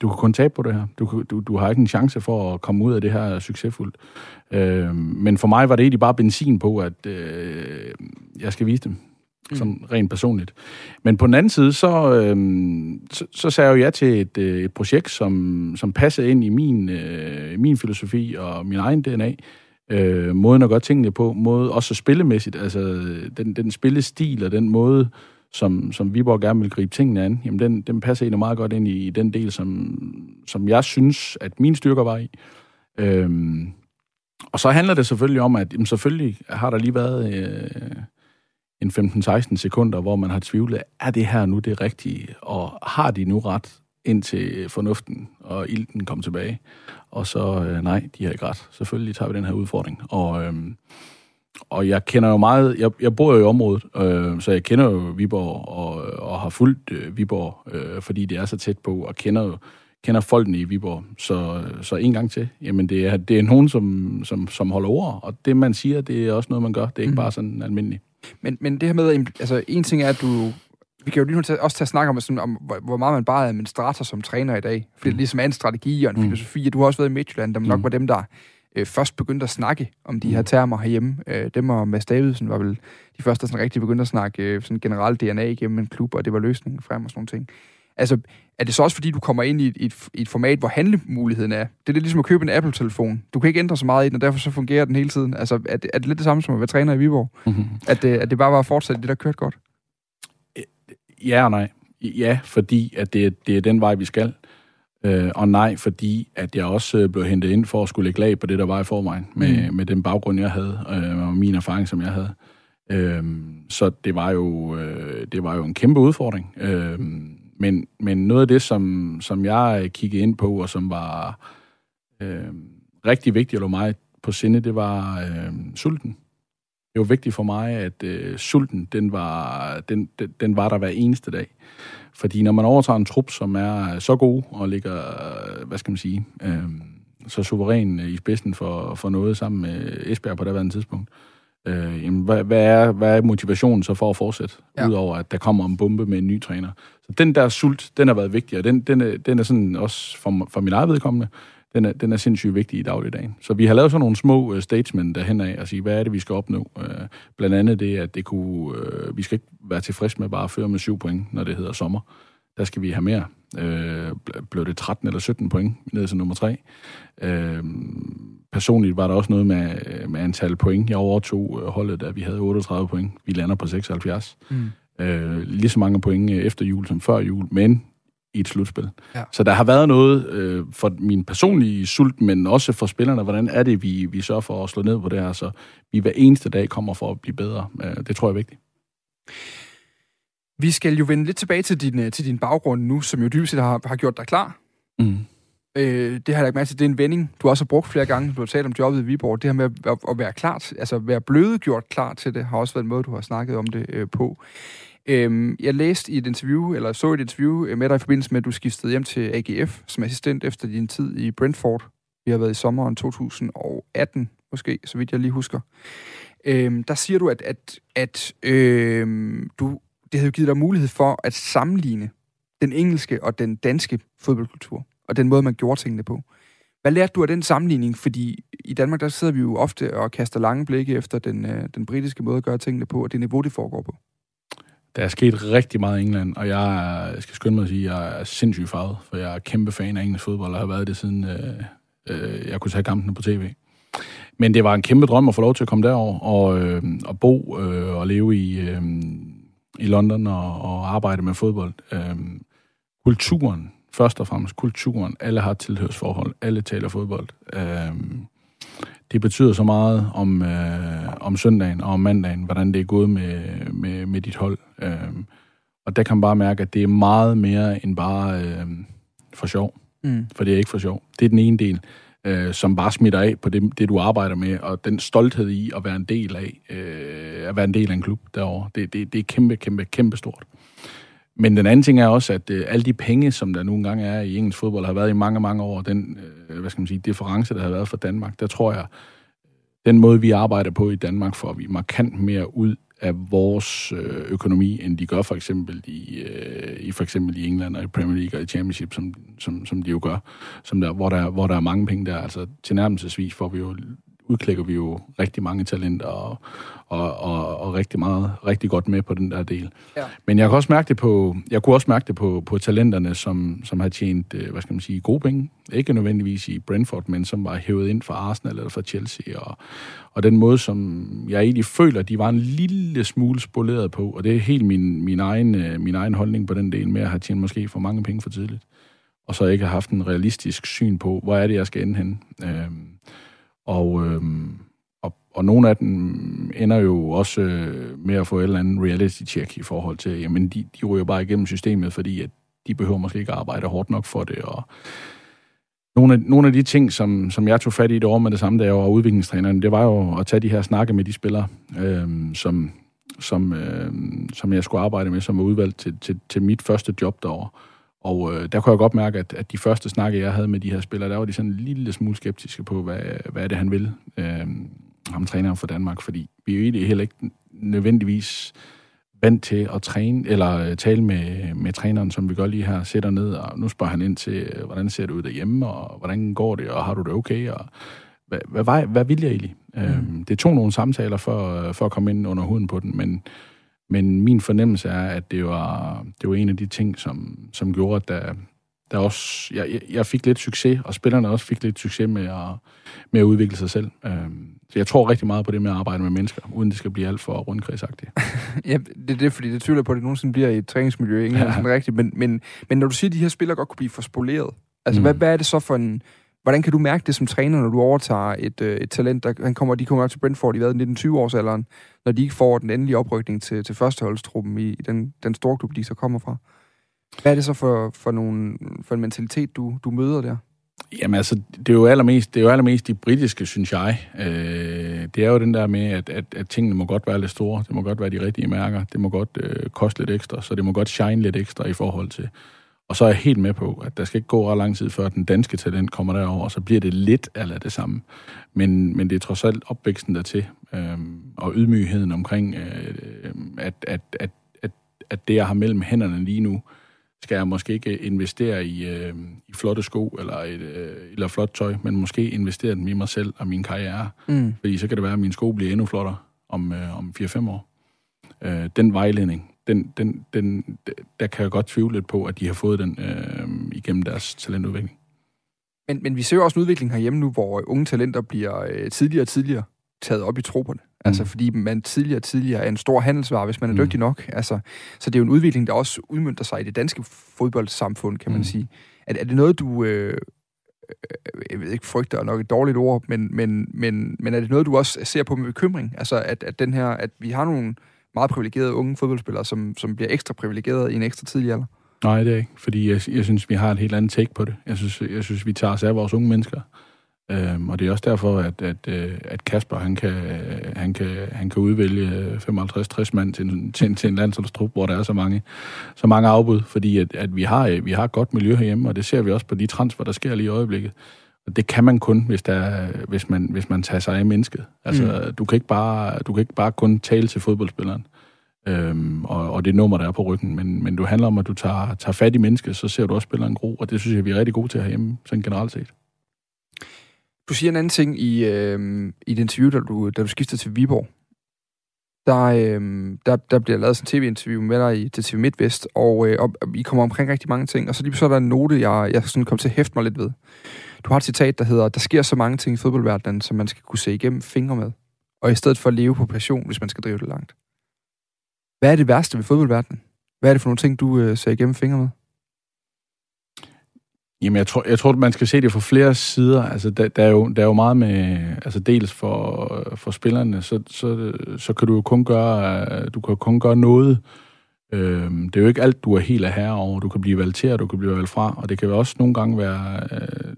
du kan kun tabe på det her. Du, du, du har ikke en chance for at komme ud af det her succesfuldt. Øh, men for mig var det egentlig bare benzin på, at øh, jeg skal vise dem mm. som rent personligt. Men på den anden side, så, øh, så, så sagde jeg jo ja til et, øh, et projekt, som, som passede ind i min, øh, min filosofi og min egen DNA. Øh, måden at gøre tingene på, måde også spillemæssigt, altså den, den spillestil og den måde, som, som Viborg gerne vil gribe tingene an, jamen den, den passer egentlig meget godt ind i, i den del, som, som jeg synes, at mine styrker var i. Øhm, og så handler det selvfølgelig om, at jamen, selvfølgelig har der lige været øh, en 15-16 sekunder, hvor man har tvivlet, er det her nu det rigtige, og har de nu ret indtil fornuften og ilten kom tilbage? Og så, øh, nej, de har ikke ret. Selvfølgelig tager vi den her udfordring. Og, øh, og jeg kender jo meget, jeg, jeg bor jo i området, øh, så jeg kender jo Viborg og, og har fulgt øh, Viborg, øh, fordi det er så tæt på, og kender jo kender folkene i Viborg. Så, så en gang til. Jamen, det er, det er nogen, som, som, som holder ord, og det, man siger, det er også noget, man gør. Det er ikke mm. bare sådan almindeligt. Men, men det her med, altså en ting er, at du... Vi kan jo lige nu tage, også tage snak om, sådan, om, hvor meget man bare er administrator som træner i dag. For mm. det ligesom er en strategi og en mm. filosofi. Du har også været i Midtjylland, der mm. nok var dem, der øh, først begyndte at snakke om de her mm. termer herhjemme. Øh, dem og Mads Davidsen var vel de første, der sådan rigtig begyndte at snakke øh, sådan generelt DNA igennem en klub, og det var løsningen frem og sådan nogle ting. Altså, er det så også fordi, du kommer ind i et, et, et format, hvor handlemuligheden er? Det er lidt ligesom at købe en Apple-telefon. Du kan ikke ændre så meget i den, og derfor så fungerer den hele tiden. Altså, er det, er det lidt det samme som at være træner i Viborg? Mm-hmm. At, det, at det bare var at fortsætte det, der kørte godt? Ja og nej. Ja, fordi at det, det er den vej, vi skal. Øh, og nej, fordi at jeg også øh, blev hentet ind for at skulle lægge lag på det, der var i forvejen, med, mm. med den baggrund, jeg havde, øh, og min erfaring, som jeg havde. Øh, så det var jo øh, det var jo en kæmpe udfordring. Øh, men, men noget af det, som, som jeg kiggede ind på, og som var øh, rigtig vigtigt, eller mig på sinde, det var øh, sulten. Det var vigtigt for mig, at øh, sulten, den var, den, den, den var der hver eneste dag. Fordi når man overtager en trup, som er så god og ligger, hvad skal man sige, øh, så suveræn i spidsen for, for noget sammen med Esbjerg på det tidspunkt, øh, Øh, jamen, hvad, hvad, er, hvad er motivationen så for at fortsætte, ja. udover at der kommer en bombe med en ny træner? Så den der sult, den har været vigtig, og den, den, er, den er sådan også for, for min eget vedkommende, den er, den er sindssygt vigtig i dagligdagen. Så vi har lavet sådan nogle små uh, statements derhen af og sige, hvad er det, vi skal opnå? Uh, blandt andet det, at det kunne, uh, vi skal ikke være tilfredse med bare at føre med syv point, når det hedder sommer. Der skal vi have mere. Uh, blev det 13 eller 17 point ned til nummer 3. Uh, personligt var der også noget med, med antal point. Jeg overtog øh, holdet, da vi havde 38 point. Vi lander på 76. Mm. Øh, lige så mange point øh, efter jul som før jul, men i et slutspil. Ja. Så der har været noget øh, for min personlige sult, men også for spillerne, hvordan er det, vi, vi sørger for at slå ned på det her, så vi hver eneste dag kommer for at blive bedre. Øh, det tror jeg er vigtigt. Vi skal jo vende lidt tilbage til din, øh, til din baggrund nu, som jo dybest set har, har gjort dig klar. Mm. Øh, det har jeg lagt mærke til. Det er en vending, du også har brugt flere gange. Du har talt om jobbet i Viborg. Det her med at, at være klar, altså være blødegjort klar til det, har også været en måde, du har snakket om det øh, på. Øh, jeg læste i et interview, eller så et interview øh, med dig i forbindelse med, at du skiftede hjem til AGF som assistent efter din tid i Brentford. Vi har været i sommeren 2018, måske, så vidt jeg lige husker. Øh, der siger du, at, at, at øh, du, det havde givet dig mulighed for at sammenligne den engelske og den danske fodboldkultur og den måde, man gjorde tingene på. Hvad lærte du af den sammenligning? Fordi i Danmark, der sidder vi jo ofte og kaster lange blikke efter den, øh, den britiske måde at gøre tingene på, og det niveau, det foregår på. Der er sket rigtig meget i England, og jeg, jeg skal skynde mig at sige, at jeg er sindssygt farvet, for jeg er kæmpe fan af engelsk fodbold, og har været det siden øh, øh, jeg kunne tage kampene på tv. Men det var en kæmpe drøm at få lov til at komme derover og, øh, og bo øh, og leve i, øh, i London og, og arbejde med fodbold. Øh, kulturen, først og fremmest kulturen. Alle har tilhørsforhold. Alle taler fodbold. Øh, det betyder så meget om, øh, om søndagen og om mandagen, hvordan det er gået med, med, med dit hold. Øh, og der kan man bare mærke, at det er meget mere end bare øh, for sjov. Mm. For det er ikke for sjov. Det er den ene del, øh, som bare smitter af på det, det, du arbejder med, og den stolthed i at være en del af, øh, at være en del af en klub derovre. Det, det, det er kæmpe, kæmpe, kæmpe stort. Men den anden ting er også, at øh, alle de penge, som der nogle gange er i engelsk fodbold, har været i mange, mange år, den, øh, hvad skal man sige, difference, der har været for Danmark, der tror jeg, den måde, vi arbejder på i Danmark, får vi markant mere ud af vores øh, økonomi, end de gør for eksempel i, øh, i for eksempel i England og i Premier League og i Championship, som, som, som de jo gør, som der, hvor, der, hvor der er mange penge der. Altså tilnærmelsesvis får vi jo udklikker vi jo rigtig mange talenter og, og, og, og rigtig meget, rigtig godt med på den der del. Ja. Men jeg kan også mærke det på, jeg kunne også mærke det på, på talenterne, som, som har tjent, øh, hvad skal man sige, gode penge. Ikke nødvendigvis i Brentford, men som var hævet ind fra Arsenal eller fra Chelsea. Og, og den måde, som jeg egentlig føler, de var en lille smule spoleret på, og det er helt min, min, egen, øh, min egen holdning på den del med at have tjent måske for mange penge for tidligt. Og så ikke have haft en realistisk syn på, hvor er det, jeg skal ende hen. Øhm, og, øh, og, og nogle af dem ender jo også øh, med at få et eller andet reality-check i forhold til, jamen de, de ryger bare igennem systemet, fordi at de behøver måske ikke arbejde hårdt nok for det, og nogle af, nogle af de ting, som, som jeg tog fat i det år med det samme, da jeg var udviklingstræneren, det var jo at tage de her snakke med de spillere, øh, som, som, øh, som jeg skulle arbejde med, som var udvalgt til, til, til mit første job derovre. Og øh, der kunne jeg godt mærke, at, at de første snakke, jeg havde med de her spillere, der var de sådan en lille smule skeptiske på, hvad, hvad er det, han vil, øh, ham træneren for Danmark. Fordi vi er jo egentlig heller ikke nødvendigvis vant til at træne, eller øh, tale med, med træneren, som vi gør lige her, sætter ned, og nu spørger han ind til, øh, hvordan ser det ud derhjemme, og hvordan går det, og har du det okay, og hvad, hvad, hvad, hvad vil jeg egentlig? Mm. Øhm, det tog nogle samtaler for, for at komme ind under huden på den, men, men min fornemmelse er, at det var, det var en af de ting, som, som gjorde, at der, der også, jeg, jeg fik lidt succes, og spillerne også fik lidt succes med at, med at udvikle sig selv. Øhm, så jeg tror rigtig meget på det med at arbejde med mennesker, uden det skal blive alt for rundkredsagtigt. ja, det er det, fordi det tvivler på, at det nogensinde bliver i et træningsmiljø, ikke ja. sådan rigtigt. Men, men, men når du siger, at de her spillere godt kunne blive for spoleret, altså mm. hvad, hvad er det så for en... Hvordan kan du mærke det som træner, når du overtager et, øh, et talent, der han kommer, de kommer op til Brentford i 19-20-årsalderen, når de ikke får den endelige oprykning til, til førsteholdstruppen i, i den, den store klub, de så kommer fra? Hvad er det så for, for, nogle, for en mentalitet, du, du møder der? Jamen altså, det er jo allermest, det er jo allermest de britiske, synes jeg. Øh, det er jo den der med, at, at, at tingene må godt være lidt store. Det må godt være de rigtige mærker. Det må godt øh, koste lidt ekstra, så det må godt shine lidt ekstra i forhold til. Og så er jeg helt med på, at der skal ikke gå ret lang tid, før den danske talent kommer derover, og så bliver det lidt eller det samme. Men, men det er trods alt opvæksten dertil, øh, og ydmygheden omkring, øh, at, at, at, at, at det, jeg har mellem hænderne lige nu, skal jeg måske ikke investere i, øh, i flotte sko eller, et, øh, eller flot tøj, men måske investere dem i mig selv og min karriere. Mm. Fordi så kan det være, at mine sko bliver endnu flottere om, øh, om 4-5 år. Øh, den vejledning, den, den, den, der kan jeg godt tvivle lidt på, at de har fået den øh, igennem deres talentudvikling. Men, men vi ser jo også en udvikling herhjemme nu, hvor unge talenter bliver øh, tidligere og tidligere taget op i trupperne. Altså, mm. fordi man tidligere og tidligere er en stor handelsvare, hvis man er mm. dygtig nok. Altså, så det er jo en udvikling, der også udmyndter sig i det danske fodboldsamfund, kan man mm. sige. Er, er det noget, du... Øh, jeg ved ikke, frygter er nok et dårligt ord, men, men, men, men er det noget, du også ser på med bekymring? Altså, at, at, den her, at vi har nogle meget privilegerede unge fodboldspillere, som, som bliver ekstra privilegerede i en ekstra tidlig alder? Nej, det er ikke, fordi jeg, jeg synes, vi har et helt andet take på det. Jeg synes, jeg synes vi tager os af vores unge mennesker. Øhm, og det er også derfor, at, at, øh, at Kasper han kan, øh, han kan, han kan udvælge øh, 55-60 mand til, en, til, til en landsholdstrup, hvor der er så mange, så mange afbud, fordi at, at vi, har, vi har et godt miljø herhjemme, og det ser vi også på de transfer, der sker lige i øjeblikket. Og det kan man kun, hvis, der, hvis, man, hvis man tager sig af mennesket. Altså, mm. du, kan ikke bare, du kan ikke bare kun tale til fodboldspilleren øhm, og, og det nummer, der er på ryggen. Men, men du handler om, at du tager, tager fat i mennesket, så ser du også spilleren gro, og det synes jeg, vi er rigtig gode til herhjemme, sådan generelt set. Du siger en anden ting i, øh, i et interview, da du, da du skifter til Viborg. Der, øh, der, der bliver lavet sådan en tv-interview med dig i, til TV MidtVest, og, øh, og I kommer omkring rigtig mange ting, og så lige så er der en note, jeg, jeg sådan kom til at hæfte mig lidt ved. Du har et citat, der hedder, der sker så mange ting i fodboldverdenen, som man skal kunne se igennem fingre med, og i stedet for at leve på passion, hvis man skal drive det langt. Hvad er det værste ved fodboldverdenen? Hvad er det for nogle ting, du øh, ser igennem fingre med? Jamen, jeg tror, jeg tror, man skal se det fra flere sider. Altså, der, der, er, jo, der er jo meget med... Altså, dels for, for spillerne, så, så, så kan du jo kun gøre, du kan kun gøre noget. Øhm, det er jo ikke alt, du er helt af herre over. Du kan blive valgt til, og du kan blive valgt fra. Og det kan også nogle gange være... Øh,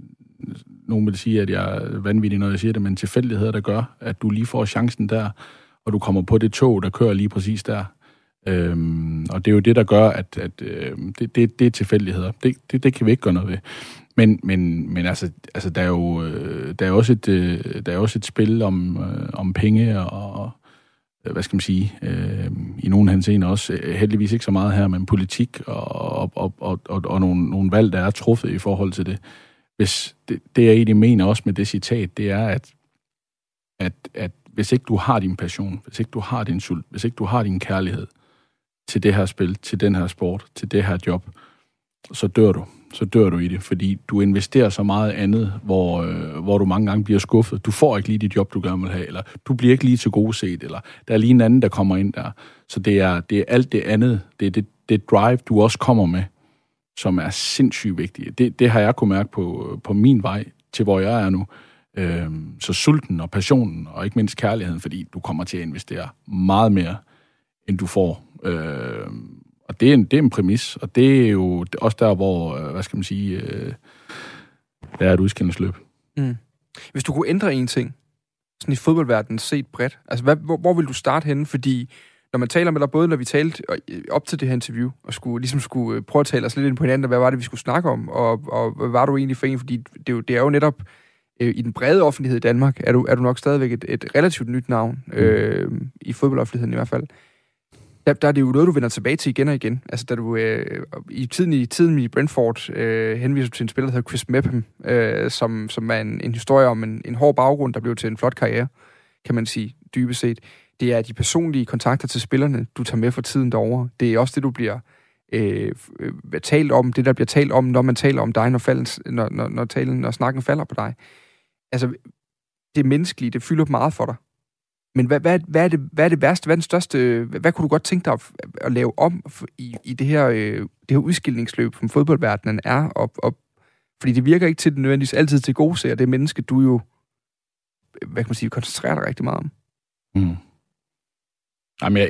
nogen vil sige, at jeg er vanvittig, når jeg siger det, men tilfældigheder, der gør, at du lige får chancen der, og du kommer på det tog, der kører lige præcis der. Øhm, og det er jo det, der gør, at, at øh, det, det, det er tilfældigheder. Det, det, det kan vi ikke gøre noget ved. Men, men, men altså, altså der, er jo, øh, der, er også et, øh, der er også et spil om, øh, om penge og, hvad skal man sige, øh, i nogen henseender også, heldigvis ikke så meget her, men politik og, og, og, og, og, og nogle, nogle valg, der er truffet i forhold til det. Hvis det, det, jeg egentlig mener også med det citat, det er, at, at, at hvis ikke du har din passion, hvis ikke du har din sult, hvis ikke du har din kærlighed, til det her spil, til den her sport, til det her job, så dør du. Så dør du i det, fordi du investerer så meget andet, hvor, øh, hvor du mange gange bliver skuffet. Du får ikke lige dit job, du gerne vil have, eller du bliver ikke lige til gode set, eller der er lige en anden, der kommer ind der. Så det er, det er alt det andet, det er det, det drive, du også kommer med, som er sindssygt vigtige. Det, det har jeg kunne mærke på, på min vej til, hvor jeg er nu. Øhm, så sulten og passionen, og ikke mindst kærligheden, fordi du kommer til at investere meget mere, end du får Øhm, og det er, en, det er en præmis, og det er jo også der, hvor, øh, hvad skal man sige, øh, der er et udskillingsløb. Mm. Hvis du kunne ændre en ting, sådan i fodboldverdenen set bredt, altså hvad, hvor, hvor vil du starte henne? Fordi når man taler med dig, både når vi talte øh, op til det her interview, og skulle, ligesom skulle øh, prøve at tale os lidt ind på hinanden, og hvad var det, vi skulle snakke om, og, og hvad var du egentlig for en? Fordi det er jo, det er jo netop øh, i den brede offentlighed i Danmark, er du, er du nok stadigvæk et, et relativt nyt navn, mm. øh, i fodboldoffentligheden i hvert fald der, der er det jo noget, du vender tilbage til igen og igen. Altså, da du øh, i tiden i tiden i Brentford øh, henviser til en spiller, der hedder Chris Mepham, øh, som, som er en, en historie om en, en hård baggrund, der blev til en flot karriere, kan man sige, dybest set. Det er de personlige kontakter til spillerne, du tager med for tiden derovre. Det er også det, du bliver øh, øh talt om, det der bliver talt om, når man taler om dig, når, falden, når, når, når, talen, når snakken falder på dig. Altså, det menneskelige, det fylder meget for dig. Men hvad, hvad, hvad, er det, hvad er det værste, hvad er den største, hvad, hvad kunne du godt tænke dig at, at lave om i, i det, her, øh, det her udskillingsløb, som fodboldverdenen er? Og, og, fordi det virker ikke til det nødvendigvis altid til gode ser, det menneske, du jo, hvad kan man sige, koncentrerer dig rigtig meget om. Mm. Jamen, jeg,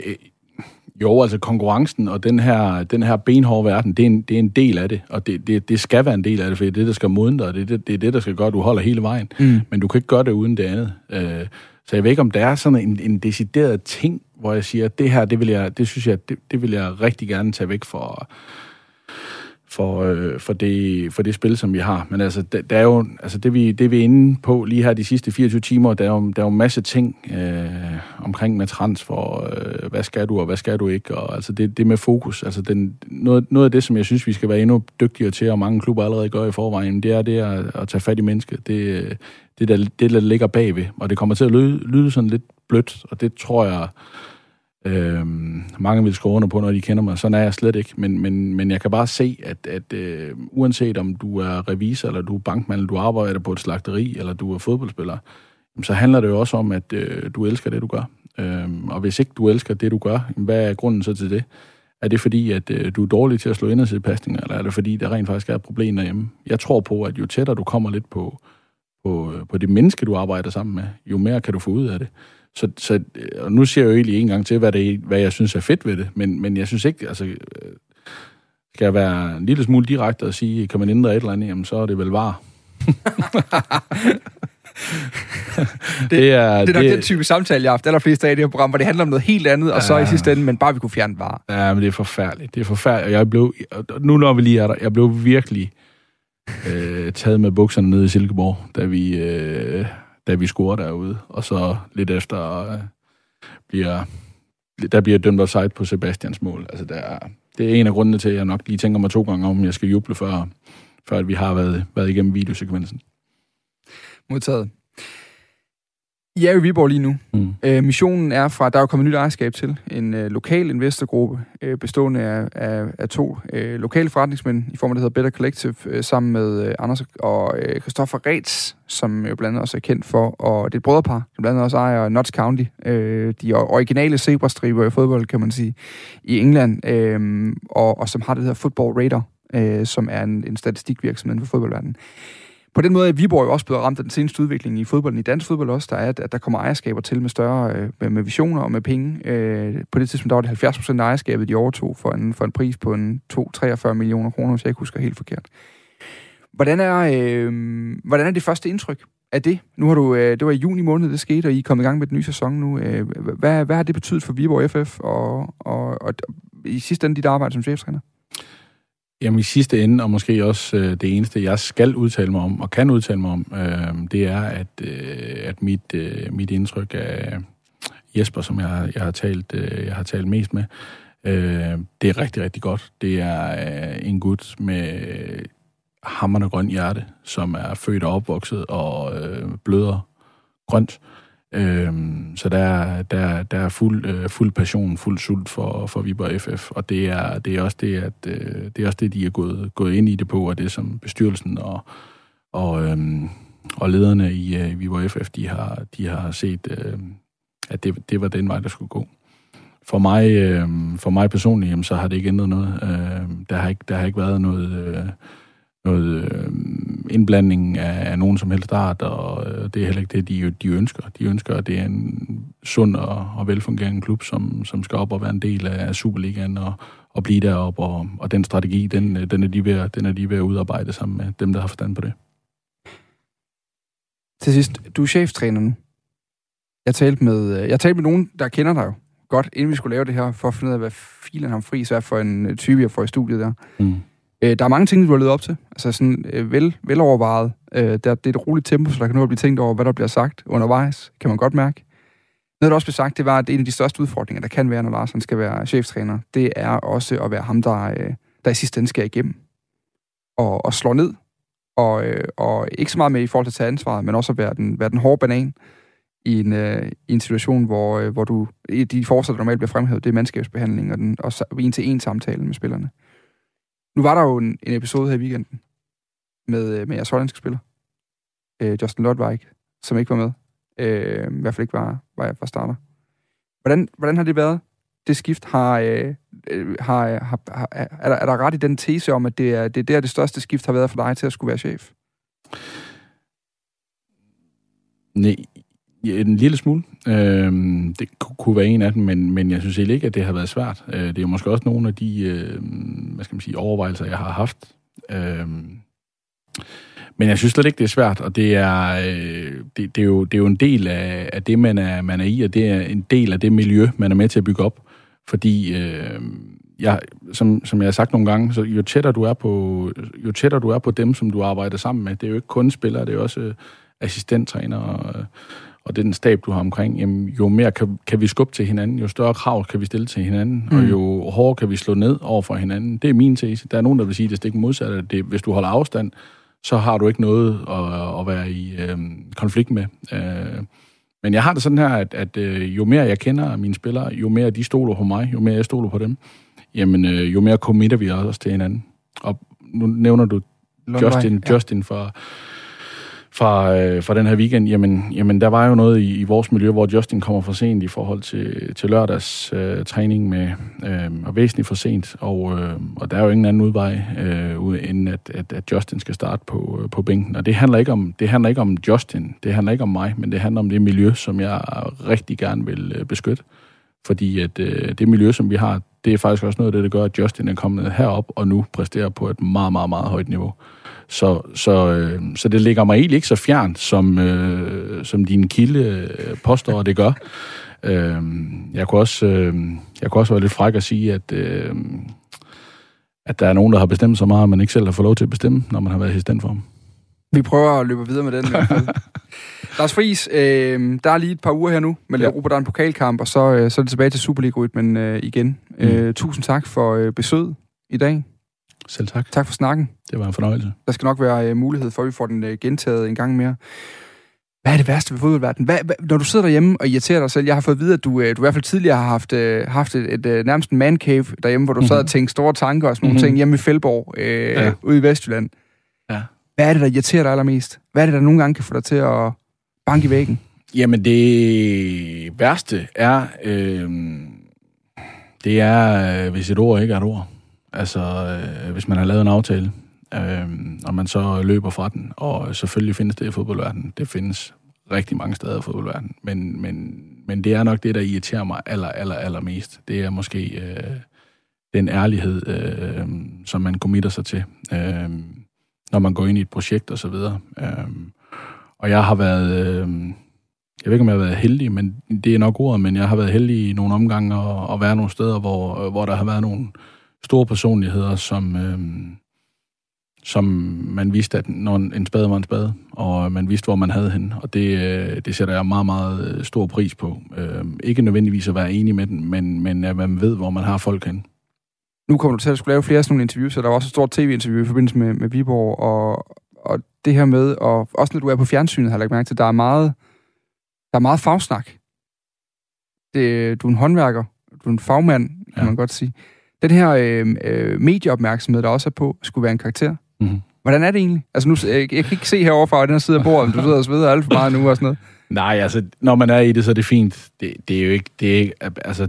jo, altså konkurrencen og den her, den her benhårde verden, det er, en, det er en del af det, og det, det, det skal være en del af det, for det er det, der skal modne dig, det er det, det, er det der skal gøre, at du holder hele vejen. Mm. Men du kan ikke gøre det uden det andet. Øh, så jeg ved ikke, om der er sådan en, en decideret ting, hvor jeg siger, at det her, det vil jeg, det synes jeg, det, det vil jeg rigtig gerne tage væk for, for, øh, for, det, for det spil, som vi har. Men altså, der, der er jo, altså det, vi, det vi er inde på lige her de sidste 24 timer, der er jo, der er jo en masse ting øh, omkring med transfer, øh, hvad skal du, og hvad skal du ikke, og altså det, det med fokus. Altså den, noget, noget af det, som jeg synes, vi skal være endnu dygtigere til, og mange klubber allerede gør i forvejen, det er det at, at tage fat i mennesket. Det, øh, det, der, det, der ligger bagved. Og det kommer til at lyde, lyde sådan lidt blødt, og det tror jeg, øh, mange vil skrive under på, når de kender mig. Sådan er jeg slet ikke. Men, men, men jeg kan bare se, at, at øh, uanset om du er revisor, eller du er bankmand, eller du arbejder på et slagteri, eller du er fodboldspiller, så handler det jo også om, at øh, du elsker det, du gør. Øhm, og hvis ikke du elsker det, du gør, hvad er grunden så til det? Er det fordi, at øh, du er dårlig til at slå indersidepasninger, eller er det fordi, der rent faktisk er et problem derhjemme? Jeg tror på, at jo tættere du kommer lidt på, på, øh, på det menneske, du arbejder sammen med, jo mere kan du få ud af det. Så, så øh, og nu siger jeg jo egentlig en gang til, hvad, det, hvad jeg synes er fedt ved det, men, men jeg synes ikke, altså, øh, skal jeg være en lille smule direkte og sige, kan man ændre et eller andet, jamen så er det vel var. det, det, er, det er nok det, den type samtale, jeg har haft allerflest af i det her program, hvor det handler om noget helt andet, og så i sidste ende, men bare vi kunne fjerne bare. Ja, men det er forfærdeligt. Det er forfærdeligt. Jeg blev, nu når vi lige er der, jeg blev virkelig øh, taget med bukserne nede i Silkeborg, da vi, øh, da vi scorer derude, og så lidt efter øh, bliver, der bliver dømt offside på Sebastians mål. Altså, der er, det er en af grundene til, at jeg nok lige tænker mig to gange om, jeg skal juble, før, før at vi har været, været igennem videosekvensen. Modtaget. I er i Viborg lige nu. Mm. Øh, missionen er fra, der er jo kommet nyt ejerskab til, en øh, lokal investorgruppe, øh, bestående af, af, af to øh, lokale forretningsmænd, i form af det hedder Better Collective, øh, sammen med øh, Anders og øh, Christoffer Rets, som jo blandt andet også er kendt for, og det er et brødrepar, som blandt andet også ejer Notts County, øh, de originale zebrastriber i fodbold, kan man sige, i England, øh, og, og som har det, der hedder Football Radar, øh, som er en, en statistikvirksomhed for fodboldverdenen på den måde er Viborg jo også blevet ramt af den seneste udvikling i fodbolden, i dansk fodbold også, der er, at der kommer ejerskaber til med større, øh, med, med visioner og med penge. Øh, på det tidspunkt, der var det 70 procent af ejerskabet, de overtog for en, for en pris på en 2-43 millioner kroner, hvis jeg ikke husker helt forkert. Hvordan er, øh, hvordan er det første indtryk af det? Nu har du, øh, det var i juni måned, det skete, og I er kommet i gang med den nye sæson nu. Øh, hvad, hvad har det betydet for Viborg FF, og, og, og i sidste ende dit arbejde som cheftræner? Jamen i sidste ende, og måske også øh, det eneste, jeg skal udtale mig om, og kan udtale mig om, øh, det er, at, øh, at mit, øh, mit indtryk af Jesper, som jeg, jeg, har, talt, øh, jeg har talt mest med, øh, det er rigtig, rigtig godt. Det er øh, en gut med hammerne grøn hjerte, som er født og opvokset og øh, bløder grønt. Øhm, så der, der, der er fuld, øh, fuld passion, fuld sult for, for Viborg FF, og det er, det er også det, at øh, det er også det, de er gået, gået ind i det på, og det som bestyrelsen og, og, øhm, og lederne i øh, Viborg FF, de har, de har set, øh, at det, det var den vej, der skulle gå. For mig, øh, for mig personligt, jamen, så har det ikke ændret noget. Øh, der, har ikke, der har ikke været noget... Øh, noget øh, indblanding af, af nogen som helst art, og øh, det er heller ikke det, de, de ønsker. De ønsker, at det er en sund og, og velfungerende klub, som, som skal op og være en del af Superligaen og, og blive deroppe, og, og den strategi, den, den, er de ved, den er de ved at udarbejde sammen med dem, der har forstand på det. Til sidst, du er cheftræner nu. Jeg talte med, jeg talte med nogen, der kender dig jo godt, inden vi skulle lave det her, for at finde ud af, hvad filen ham fri så er for en type, jeg får i studiet der. Mm. Øh, der er mange ting, du har levet op til. Altså sådan øh, vel, velovervejet. Øh, der, det er et roligt tempo, så der kan nu blive tænkt over, hvad der bliver sagt undervejs. Kan man godt mærke. Noget, der også blev sagt, det var, at en af de største udfordringer, der kan være, når Lars skal være cheftræner, det er også at være ham, der, øh, der i sidste ende skal igennem. Og, og slå ned. Og, øh, og ikke så meget med i forhold til at tage ansvaret, men også at være den, være den hårde banan i en, øh, i en situation, hvor, øh, hvor du, de fortsat normalt bliver fremhævet, det er mandskabsbehandling og, den, og en-til-en samtale med spillerne. Nu var der jo en, en episode her i weekenden med, øh, med jeres hollandske spiller, øh, Justin Lodwijk, som ikke var med. Øh, I hvert fald ikke var, var, var starter. Hvordan, hvordan har det været, det skift? Har, øh, øh har, øh, har, har, er, der, er der ret i den tese om, at det er, det er der, det største skift har været for dig til at skulle være chef? Nej, en lille smule. Øh, det kunne være en af dem, men, men jeg synes ikke, at det har været svært. Øh, det er jo måske også nogle af de øh, hvad skal man sige, overvejelser, jeg har haft. Øh, men jeg synes slet ikke, det er svært, og det er, øh, det, det er, jo, det er jo en del af, af det, man er, man er i, og det er en del af det miljø, man er med til at bygge op. Fordi, øh, jeg, som, som jeg har sagt nogle gange, så jo tættere, du er på, jo tættere du er på dem, som du arbejder sammen med, det er jo ikke kun spillere, det er også øh, assistenttræner og, og den stab, du har omkring, jamen, jo mere kan, kan vi skubbe til hinanden, jo større krav kan vi stille til hinanden, mm. og jo hårdere kan vi slå ned over for hinanden. Det er min tese. Der er nogen, der vil sige, at det stikker modsat. Det, hvis du holder afstand, så har du ikke noget at, at være i øh, konflikt med. Øh, men jeg har det sådan her, at, at øh, jo mere jeg kender mine spillere, jo mere de stoler på mig, jo mere jeg stoler på dem, jamen øh, jo mere committer vi også til hinanden. Og nu nævner du Justin, ja. Justin fra fra, øh, fra den her weekend, jamen, jamen der var jo noget i, i vores miljø, hvor Justin kommer for sent i forhold til, til lørdags øh, træning med, øh, og væsentligt for sent, og, øh, og der er jo ingen anden udvej, øh, end at, at, at Justin skal starte på, øh, på bænken. Og det handler, ikke om, det handler ikke om Justin, det handler ikke om mig, men det handler om det miljø, som jeg rigtig gerne vil øh, beskytte. Fordi at øh, det miljø, som vi har, det er faktisk også noget af det, der gør, at Justin er kommet herop og nu præsterer på et meget, meget, meget højt niveau. Så, så, øh, så det ligger mig egentlig ikke så fjernt, som, øh, som din kilde øh, påstår, det gør. Øh, jeg, kunne også, øh, jeg kunne også være lidt fræk at sige, at, øh, at der er nogen, der har bestemt så meget, at man ikke selv har fået lov til at bestemme, når man har været assistent for dem. Vi prøver at løbe videre med den. Lars Friis, øh, der er lige et par uger her nu med ja. Europa, der er en pokalkamp, og så, øh, så er det tilbage til Superliga-rytmen øh, igen. Mm. Øh, tusind tak for øh, besøget i dag. Selv tak. Tak for snakken. Det var en fornøjelse. Der skal nok være uh, mulighed for, at vi får den uh, gentaget en gang mere. Hvad er det værste ved fodboldverdenen? Hvad, hvad, når du sidder derhjemme og irriterer dig selv, jeg har fået at vide, at du, uh, du i hvert fald tidligere har haft, uh, haft et, et, uh, nærmest en man cave derhjemme, hvor du mm-hmm. sad og tænkte store tanker og sådan mm-hmm. nogle ting hjemme i Fældborg, uh, ja. ude i Vestjylland. Ja. Hvad er det, der irriterer dig allermest? Hvad er det, der nogle gange kan få dig til at banke i væggen? Jamen, det værste er, øh, det er, hvis et ord ikke er et ord. Altså, øh, hvis man har lavet en aftale, øh, og man så løber fra den, og selvfølgelig findes det i fodboldverdenen. Det findes rigtig mange steder i fodboldverdenen. Men, men, men det er nok det, der irriterer mig aller, aller, aller mest. Det er måske øh, den ærlighed, øh, som man committer sig til, øh, når man går ind i et projekt og så videre. Øh, og jeg har været... Øh, jeg ved ikke, om jeg har været heldig, men det er nok ordet, men jeg har været heldig i nogle omgange og, og være nogle steder, hvor, hvor der har været nogle, store personligheder, som, øh, som man vidste, at når en spade var en spade, og man vidste, hvor man havde hende. Og det, øh, det sætter jeg meget, meget stor pris på. Øh, ikke nødvendigvis at være enig med den, men, men at man ved, hvor man har folk hen. Nu kommer du til at skulle lave flere sådan nogle interviews, så der var også et stort tv-interview i forbindelse med, med Viborg, og, og det her med, og også når du er på fjernsynet, har jeg lagt mærke til, der er meget, der er meget fagsnak. Det, du er en håndværker, du er en fagmand, kan ja. man godt sige. Den her øh, øh, medieopmærksomhed, der også er på, skulle være en karakter. Mm-hmm. Hvordan er det egentlig? Altså nu, jeg, jeg kan ikke se herovre fra den her side af bordet, du sidder og sveder alt for meget nu og sådan noget. Nej, altså, når man er i det, så er det fint. Det, det er jo ikke, det er ikke, altså,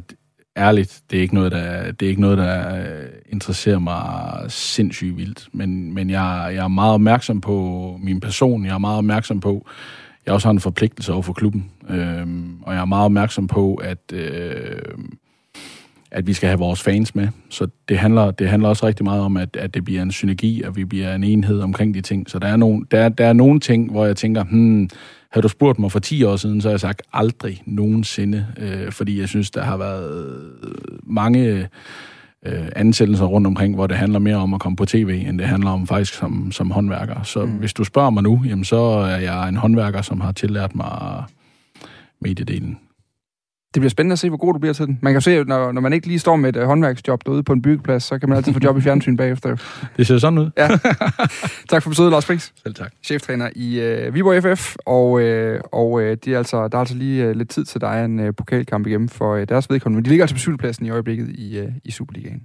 ærligt, det er ikke noget, der, det er ikke noget, der interesserer mig sindssygt vildt. Men, men jeg, jeg er meget opmærksom på min person. Jeg er meget opmærksom på, jeg også har en forpligtelse over for klubben. Øhm, og jeg er meget opmærksom på, at øh, at vi skal have vores fans med. Så det handler, det handler også rigtig meget om, at, at det bliver en synergi, og vi bliver en enhed omkring de ting. Så der er, nogle, der, der er nogle ting, hvor jeg tænker, hmm, havde du spurgt mig for 10 år siden, så har jeg sagt aldrig nogensinde, øh, fordi jeg synes, der har været mange øh, ansættelser rundt omkring, hvor det handler mere om at komme på tv, end det handler om faktisk som, som håndværker. Så mm. hvis du spørger mig nu, jamen, så er jeg en håndværker, som har tillært mig mediedelen. Det bliver spændende at se, hvor god du bliver til den. Man kan se, når, når man ikke lige står med et uh, håndværksjob derude på en byggeplads, så kan man altid få job i fjernsyn bagefter. Det ser sådan ud. ja. tak for besøget, Lars Friis. Selv tak. Cheftræner i uh, Viborg FF, og, uh, og uh, de er altså, der er altså lige uh, lidt tid til dig en uh, pokalkamp igennem for uh, deres vedkommende. Men de ligger altså på syvendepladsen i øjeblikket i, uh, i Superligaen.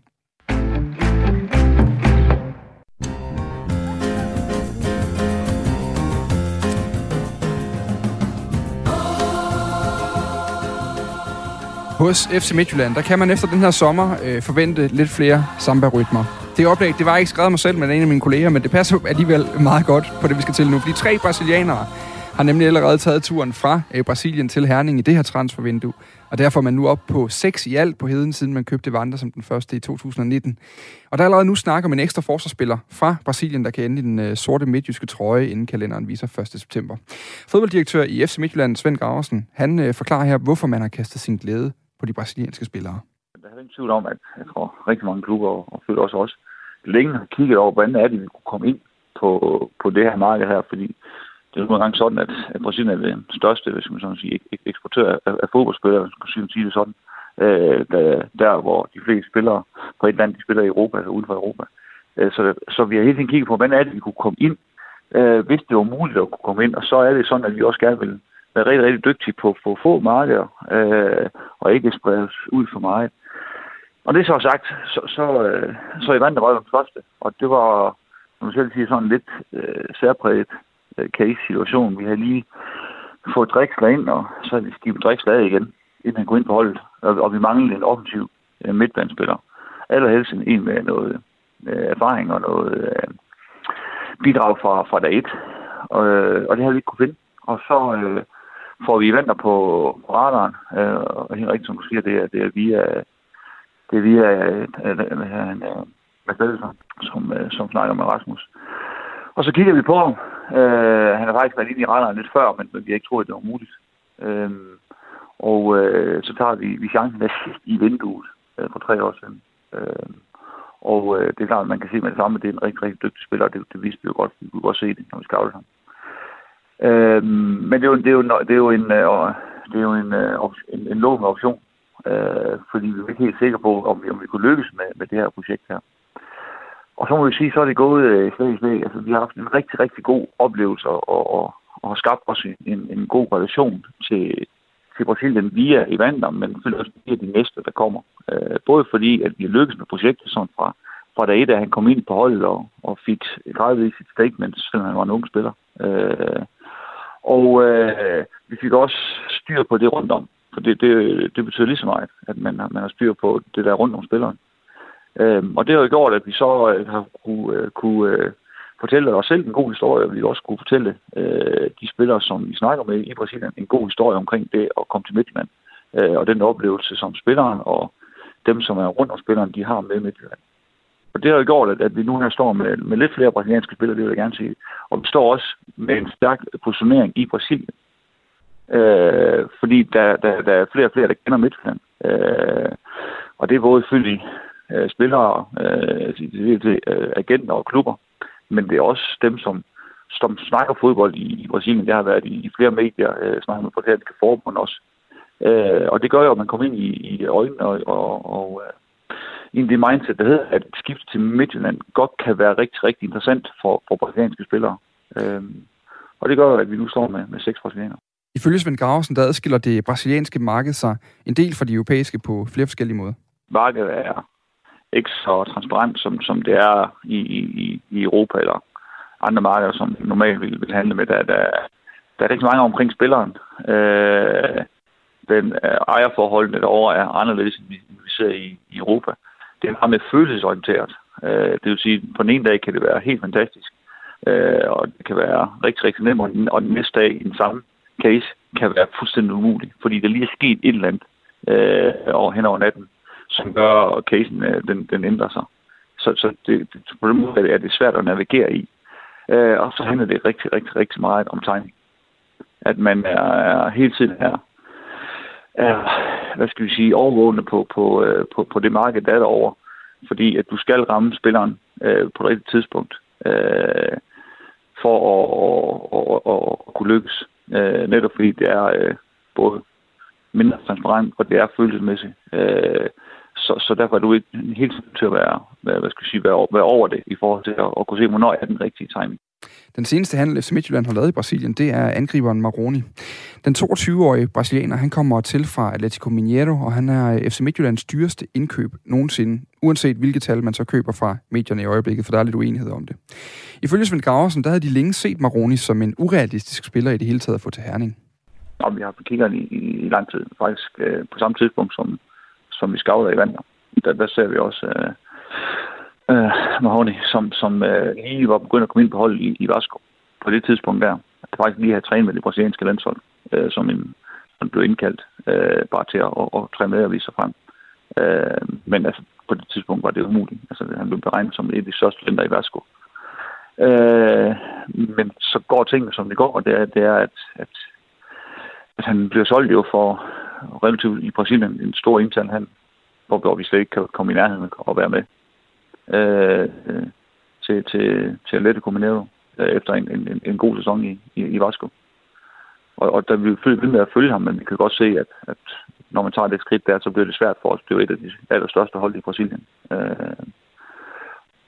Hos FC Midtjylland, der kan man efter den her sommer øh, forvente lidt flere samba-rytmer. Det oplæg, det var ikke skrevet mig selv, men en af mine kolleger, men det passer alligevel meget godt på det, vi skal til nu. Fordi tre brasilianere har nemlig allerede taget turen fra øh, Brasilien til Herning i det her transfervindue. Og derfor er man nu op på seks i alt på heden, siden man købte Vanda som den første i 2019. Og der er allerede nu snakker om en ekstra forsvarsspiller fra Brasilien, der kan ende i den øh, sorte midtjyske trøje, inden kalenderen viser 1. september. Fodbolddirektør i FC Midtjylland, Svend Graversen, han øh, forklarer her, hvorfor man har kastet sin glæde på de brasilianske spillere. Der er ingen tvivl om, at jeg tror rigtig mange klubber, og føler også os, længe har kigget over, hvordan er det, vi kunne komme ind på, på det her marked her, fordi det er jo nogle gange sådan, at, at Brasilien er den største, hvis man sådan sige, eksportør af, af fodboldspillere, hvis man kan sige det sådan, øh, der, der, hvor de fleste spillere på et land, de spiller i Europa, altså uden for Europa. Øh, så, så vi har hele tiden kigget på, hvordan er det, vi kunne komme ind, øh, hvis det var muligt at kunne komme ind, og så er det sådan, at vi også gerne vil være rigtig, rigtig dygtig på, på få markeder, øh, og ikke spredes ud for meget. Og det så sagt, så, så, øh, så i vandt røven første, og det var, som jeg selv siger, sådan lidt øh, særpræget øh, case-situation. Vi har lige fået Drexler ind, og så vi skibet Drexler af igen, inden han går ind på holdet. Og, og vi mangler en offensiv øh, midtbandspiller. Allerhelst en med noget øh, erfaring og noget øh, bidrag fra, fra dag 1. Og, øh, og det har vi ikke kunne finde. Og så øh, får vi venter på, på radaren, øh, og helt rigtigt, som du siger, det er, det er via, det er via øh, øh, øh, som, øh, som snakker med Rasmus. Og så kigger vi på ham. Øh, han har faktisk været inde i radaren lidt før, men, men vi har ikke troet, at det var muligt. Øh, og øh, så tager vi, vi chancen der i vinduet øh, for tre år siden. Øh, og øh, det er klart, at man kan se med det samme, at det er en rigtig, rigtig dygtig spiller, og det, det viste vi jo godt. Vi kunne godt se det, når vi scoutede ham. Øh, men det er jo, det er jo, det er jo en, øh, det er jo en, øh, en, en lovende option, øh, fordi vi er ikke helt sikre på, om vi, om vi kunne lykkes med, med det her projekt her. Og så må vi sige, så er det gået øh, slet Altså, vi har haft en rigtig, rigtig god oplevelse og, og, og har skabt os en, en god relation til, til Brasilien via Evander, men selvfølgelig også via de næste, der kommer. Øh, både fordi, at vi lykkes med projektet sådan fra, fra dag et, da han kom ind på holdet og, og fik gradvist sit statement, selvom han var en ung spiller. Øh, og øh, vi fik også styr på det rundt om. For det, det, det betyder lige så meget, at man, man har styr på det der rundt om spilleren. Øh, og det har jo gjort, at vi så øh, har kunne, øh, kunne øh, fortælle os selv en god historie, og vi også kunne fortælle øh, de spillere, som vi snakker med i Brasilien, en god historie omkring det at komme til Midtjylland. Øh, og den oplevelse, som spilleren og dem, som er rundt om spilleren, de har med Midtjylland. Og det har jo gjort, at, at vi nu her står med, med lidt flere brasilianske spillere, det vil jeg gerne sige. Og vi står også med en stærk positionering i Brasilien. Øh, fordi der, der, der er flere og flere, der kender Midtjylland. Øh, og det er både selvfølgelig øh, spillere, øh, altså, øh, agenter og klubber, men det er også dem, som, som snakker fodbold i, i Brasilien. Jeg har været i, i flere medier, øh, snakket med brasilianske forbund også. Øh, og det gør jo, at man kommer ind i, i øjnene og, og, og øh, ind i det mindset, der hedder, at skifte til Midtjylland godt kan være rigtig, rigtig interessant for, for brasilianske spillere. Øhm, og det gør at vi nu står med, med seks brasilianere. Ifølge Svend Graversen, der adskiller det brasilianske marked sig en del fra de europæiske på flere forskellige måder. Markedet er ikke så transparent, som, som det er i, i, i Europa eller andre markeder, som normalt vil, vil handle med. Der, der, der er rigtig mange omkring spilleren. Øh, den øh, ejerforholdene derovre er anderledes, end vi, vi ser i, i Europa det er meget mere følelsesorienteret. Øh, det vil sige, på den ene dag kan det være helt fantastisk, øh, og det kan være rigtig, rigtig nemt, og den, og den næste dag i den samme case kan være fuldstændig umulig, fordi der lige er sket et eller andet øh, over, hen over natten, som gør, at casen øh, den, den ændrer sig. Så, så det, det, på den måde er det svært at navigere i. Øh, og så handler det rigtig, rigtig, rigtig meget om timing. At man er, er hele tiden her er, hvad skal vi sige, overvågende på, på, øh, på, på det marked, der er derovre. Fordi at du skal ramme spilleren øh, på et rigtigt tidspunkt øh, for at, at, at, at, kunne lykkes. Øh, netop fordi det er øh, både mindre transparent, og det er følelsesmæssigt. Øh, så, så derfor er du ikke helt til at være, være, hvad skal jeg sige, være, være over det i forhold til at, at kunne se, hvornår er den rigtige timing. Den seneste handel, FC Midtjylland har lavet i Brasilien, det er angriberen Maroni. Den 22-årige brasilianer, han kommer til fra Atletico Mineiro, og han er øh, FC Midtjyllands dyreste indkøb nogensinde, uanset hvilket tal man så køber fra medierne i øjeblikket, for der er lidt uenighed om det. Ifølge Svend Graversen, der havde de længe set Maroni som en urealistisk spiller i det hele taget at få til herning. Ja, vi har haft kiggeren i, i, i lang tid, faktisk øh, på samme tidspunkt, som, som vi skavler i vandet. Der, der ser vi også... Øh, øh, Mahoney, som, som øh, lige var begyndt at komme ind på holdet i, i Vasco på det tidspunkt der. Jeg faktisk lige havde trænet med det brasilianske landshold, øh, som en som blev indkaldt øh, bare til at, at, at træne med og vise sig frem. Øh, men altså, på det tidspunkt var det umuligt. Altså, han blev beregnet som et af de største lænder i Vasco. Øh, men så går tingene, som det går, og det er, det er at, at, at han bliver solgt jo for relativt i Brasilien en stor intern handel, hvor vi slet ikke kan komme i nærheden og være med øh, til, til, til Atletico Mineiro øh, efter en, en, en god sæson i, i, i Vasco. Og, og der vil vi ved med at følge ham, men vi kan godt se, at, at når man tager det skridt der, så bliver det svært for os at blive et af de allerstørste hold i Brasilien. Øh,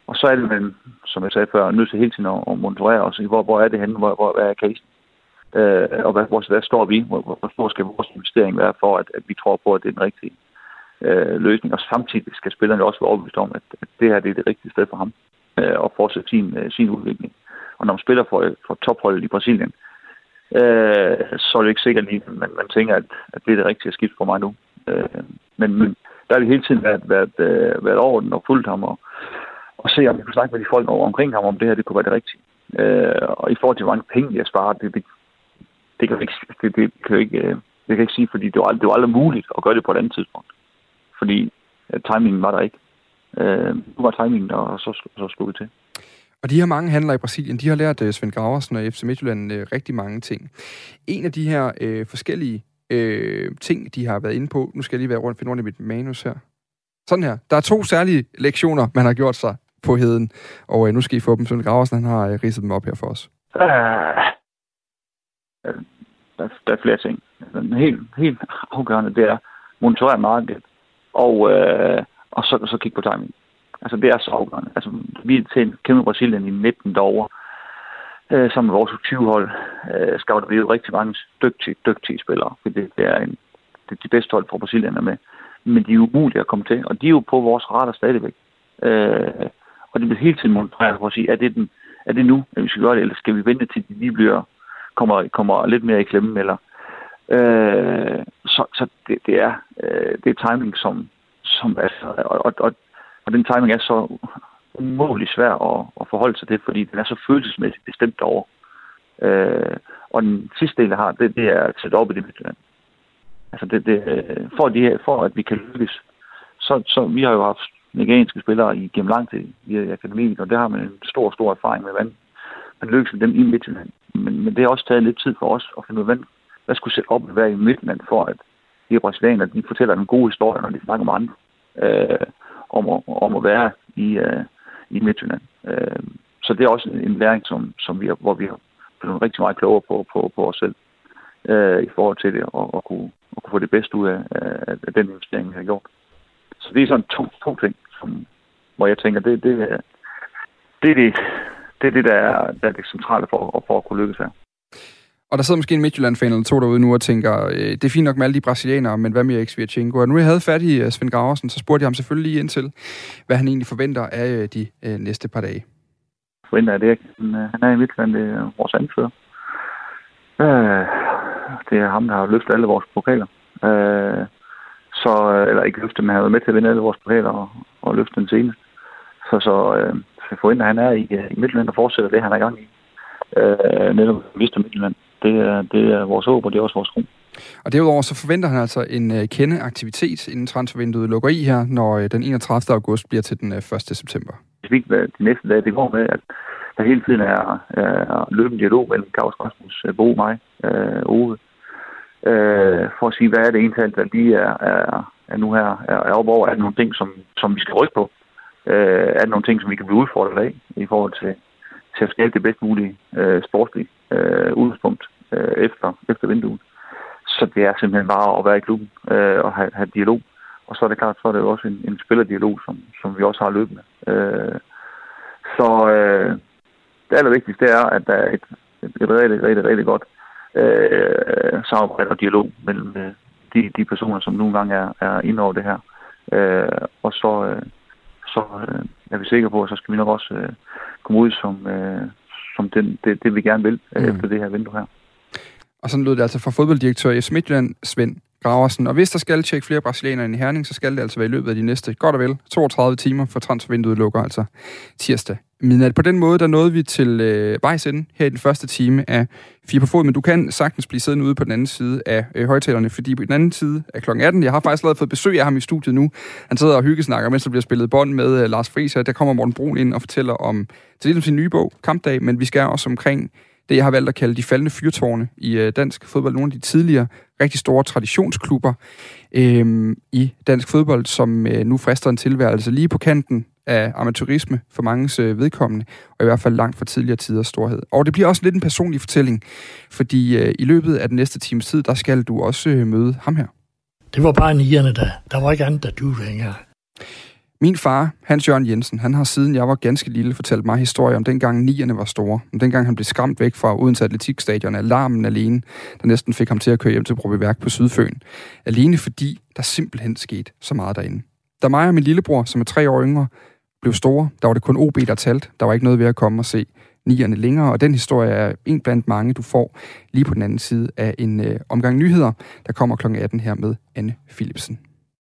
og så er det, men, som jeg sagde før, nødt til hele tiden at monitorere os hvor, hvor er det henne, hvor, hvor hvad er casen? Øh, og hvad, hvor, hvad står vi? Hvor, hvor stor skal vores investering være for, at, at vi tror på, at det er den rigtige øh, løsning, og samtidig skal spillerne også være overbevist om, at, at det her det er det rigtige sted for ham, øh, og fortsætte sin, øh, sin udvikling. og når man spiller for, for topholdet i Brasilien, øh, så er det ikke sikkert at man, man tænker, at, at det er det rigtige skift for mig nu. Øh, men, men der har vi hele tiden været, været, øh, været over den og fulgt ham og, og se, om vi kunne snakke med de folk over omkring ham, om det her det kunne være det rigtige. Øh, og i forhold til, hvor mange penge jeg sparer, det, det, det kan jeg ikke, det, det kan jeg ikke, øh, det kan jeg ikke sige, fordi det var, det var aldrig muligt at gøre det på et andet tidspunkt. Fordi øh, timingen var der ikke. Øh, nu var timingen der, og så, så slog det til. Og de her mange handler i Brasilien, de har lært uh, Svend Graversen og FC Midtjylland uh, rigtig mange ting. En af de her uh, forskellige uh, ting, de har været inde på, nu skal jeg lige være rundt finde rundt i mit manus her. Sådan her. Der er to særlige lektioner, man har gjort sig på heden, og uh, nu skal I få dem. Svend Graversen, han har uh, ridset dem op her for os. Uh, der, der er flere ting. Den helt, helt afgørende, det er monitorere markedet, og, øh, og så, så kigge på timing. Altså, det er så afgørende. Altså, vi er til en kæmpe Brasilien i 19 derovre, øh, sammen med vores 20-hold, øh, scouter vi jo rigtig mange dygtige, dygtige spillere, for det, det er en, det er de bedste hold fra Brasilien er med. Men de er umulige at komme til, og de er jo på vores radar stadigvæk. Øh, og det bliver hele tiden monitoreret for at sige, er det, den, er det nu, at vi skal gøre det, eller skal vi vente til de lige bliver, kommer, kommer lidt mere i klemme, eller øh, så, så det, det, er, øh, det er timing, som, som er, og, og, og den timing er så umådeligt svær at, at forholde sig til, fordi den er så følelsesmæssigt bestemt over. Øh, og den sidste del, jeg har, det, det er at sætte op i det Midtjylland. Altså det, det, øh, for, de, for at vi kan lykkes, så, så vi har jo haft nigerianske spillere i gennem lang tid i akademiet, og der har man en stor, stor erfaring med, hvordan man lykkes med dem i Midtjylland. Men, men det har også taget lidt tid for os at finde ud af, hvad skulle sætte op at være i midten for at de brasilianere, de fortæller en god historie, når de snakker om andre. Øh, om, at, om at være i, øh, i Midtjylland. Øh, så det er også en, læring, som, som vi har, hvor vi har blevet rigtig meget klogere på, på, på os selv øh, i forhold til det, og, og, kunne, og kunne få det bedste ud af, af, af den investering, vi har gjort. Så det er sådan to, to ting, som, hvor jeg tænker, det, det, det, det, det det, der er, der er det centrale for, for at kunne lykkes her. Og der sidder måske en Midtjylland-fan eller to derude nu og tænker, øh, det er fint nok med alle de brasilianere, men hvad med Erik Svirchenko? Og nu jeg havde fat i uh, Svend Graversen, så spurgte jeg ham selvfølgelig lige ind til, hvad han egentlig forventer af uh, de uh, næste par dage. Forventer er det, han er i Midtjylland, det er vores anfører. Uh, det er ham, der har løftet alle vores pokaler. Uh, så, eller ikke løftet, men han har været med til at vinde alle vores pokaler og, og løfte den seneste. Så, så, uh, så jeg forventer, at han er i, i Midtjylland og fortsætter det, han er i gang i. Uh, netop Vista Midtjylland det er, det er vores håb, og det er også vores tro. Og derudover så forventer han altså en uh, kende aktivitet, inden transfervinduet lukker i her, når uh, den 31. august bliver til den øh, 1. september. Det fik de næste dage, det går med, at der hele tiden er, er løbende dialog mellem Claus Rasmus, Bo og mig, uh, Ove, uh, for at sige, hvad er det egentlig, der lige er, er, er nu her er, er op over? Er der nogle ting, som, som vi skal rykke på? Uh, er der nogle ting, som vi kan blive udfordret af i forhold til, til at skabe det bedst mulige uh, sportslige uh, udgangspunkt øh, efter, efter vinduet. Så det er simpelthen bare at være i klubben øh, og have, have dialog. Og så er det klart, så er det jo også en, en spillerdialog, som, som vi også har løbende. Øh, så øh, det allervigtigste er, at der er et, et, et rigtig, rigtig, rigtig godt øh, samarbejde og dialog mellem øh, de, de personer, som nogle gange er, er inde over det her. Øh, og så, øh, så øh, er vi sikre på, at så skal vi nok også øh, komme ud som, øh, som den, det, det, vi gerne vil øh, mm. efter det her vindue her. Og sådan lød det altså fra fodbolddirektør i Midtjylland, Svend Graversen. Og hvis der skal tjekke flere brasilianere i Herning, så skal det altså være i løbet af de næste, godt og vel, 32 timer, for transfervinduet lukker altså tirsdag midnat. På den måde, der nåede vi til øh, vejs ende her i den første time af Fire på fod, men du kan sagtens blive siddende ude på den anden side af øh, højtalerne, fordi på den anden side af kl. 18, jeg har faktisk lavet fået besøg af ham i studiet nu. Han sidder og hyggesnakker, mens der bliver spillet bånd med øh, Lars Friis, der kommer Morten Brun ind og fortæller om, til lidt om sin nye bog, Kampdag, men vi skal også omkring det, jeg har valgt at kalde de faldende fyrtårne i øh, dansk fodbold. Nogle af de tidligere rigtig store traditionsklubber øh, i dansk fodbold, som øh, nu frister en tilværelse lige på kanten af amatørisme for manges øh, vedkommende, og i hvert fald langt fra tidligere tiders storhed. Og det bliver også lidt en personlig fortælling, fordi øh, i løbet af den næste times tid, der skal du også øh, møde ham her. Det var bare nierne, der, der var ikke andet, der du længere. Min far, Hans Jørgen Jensen, han har siden jeg var ganske lille fortalt mig historier om dengang nierne var store. Om dengang han blev skræmt væk fra Odense Atletikstadion af larmen alene, der næsten fik ham til at køre hjem til Brobyværk på Sydføn. Alene fordi der simpelthen skete så meget derinde. Da mig og min lillebror, som er tre år yngre, blev store, der var det kun OB, der talte. Der var ikke noget ved at komme og se nierne længere, og den historie er en blandt mange, du får lige på den anden side af en øh, omgang nyheder, der kommer kl. 18 her med Anne Philipsen.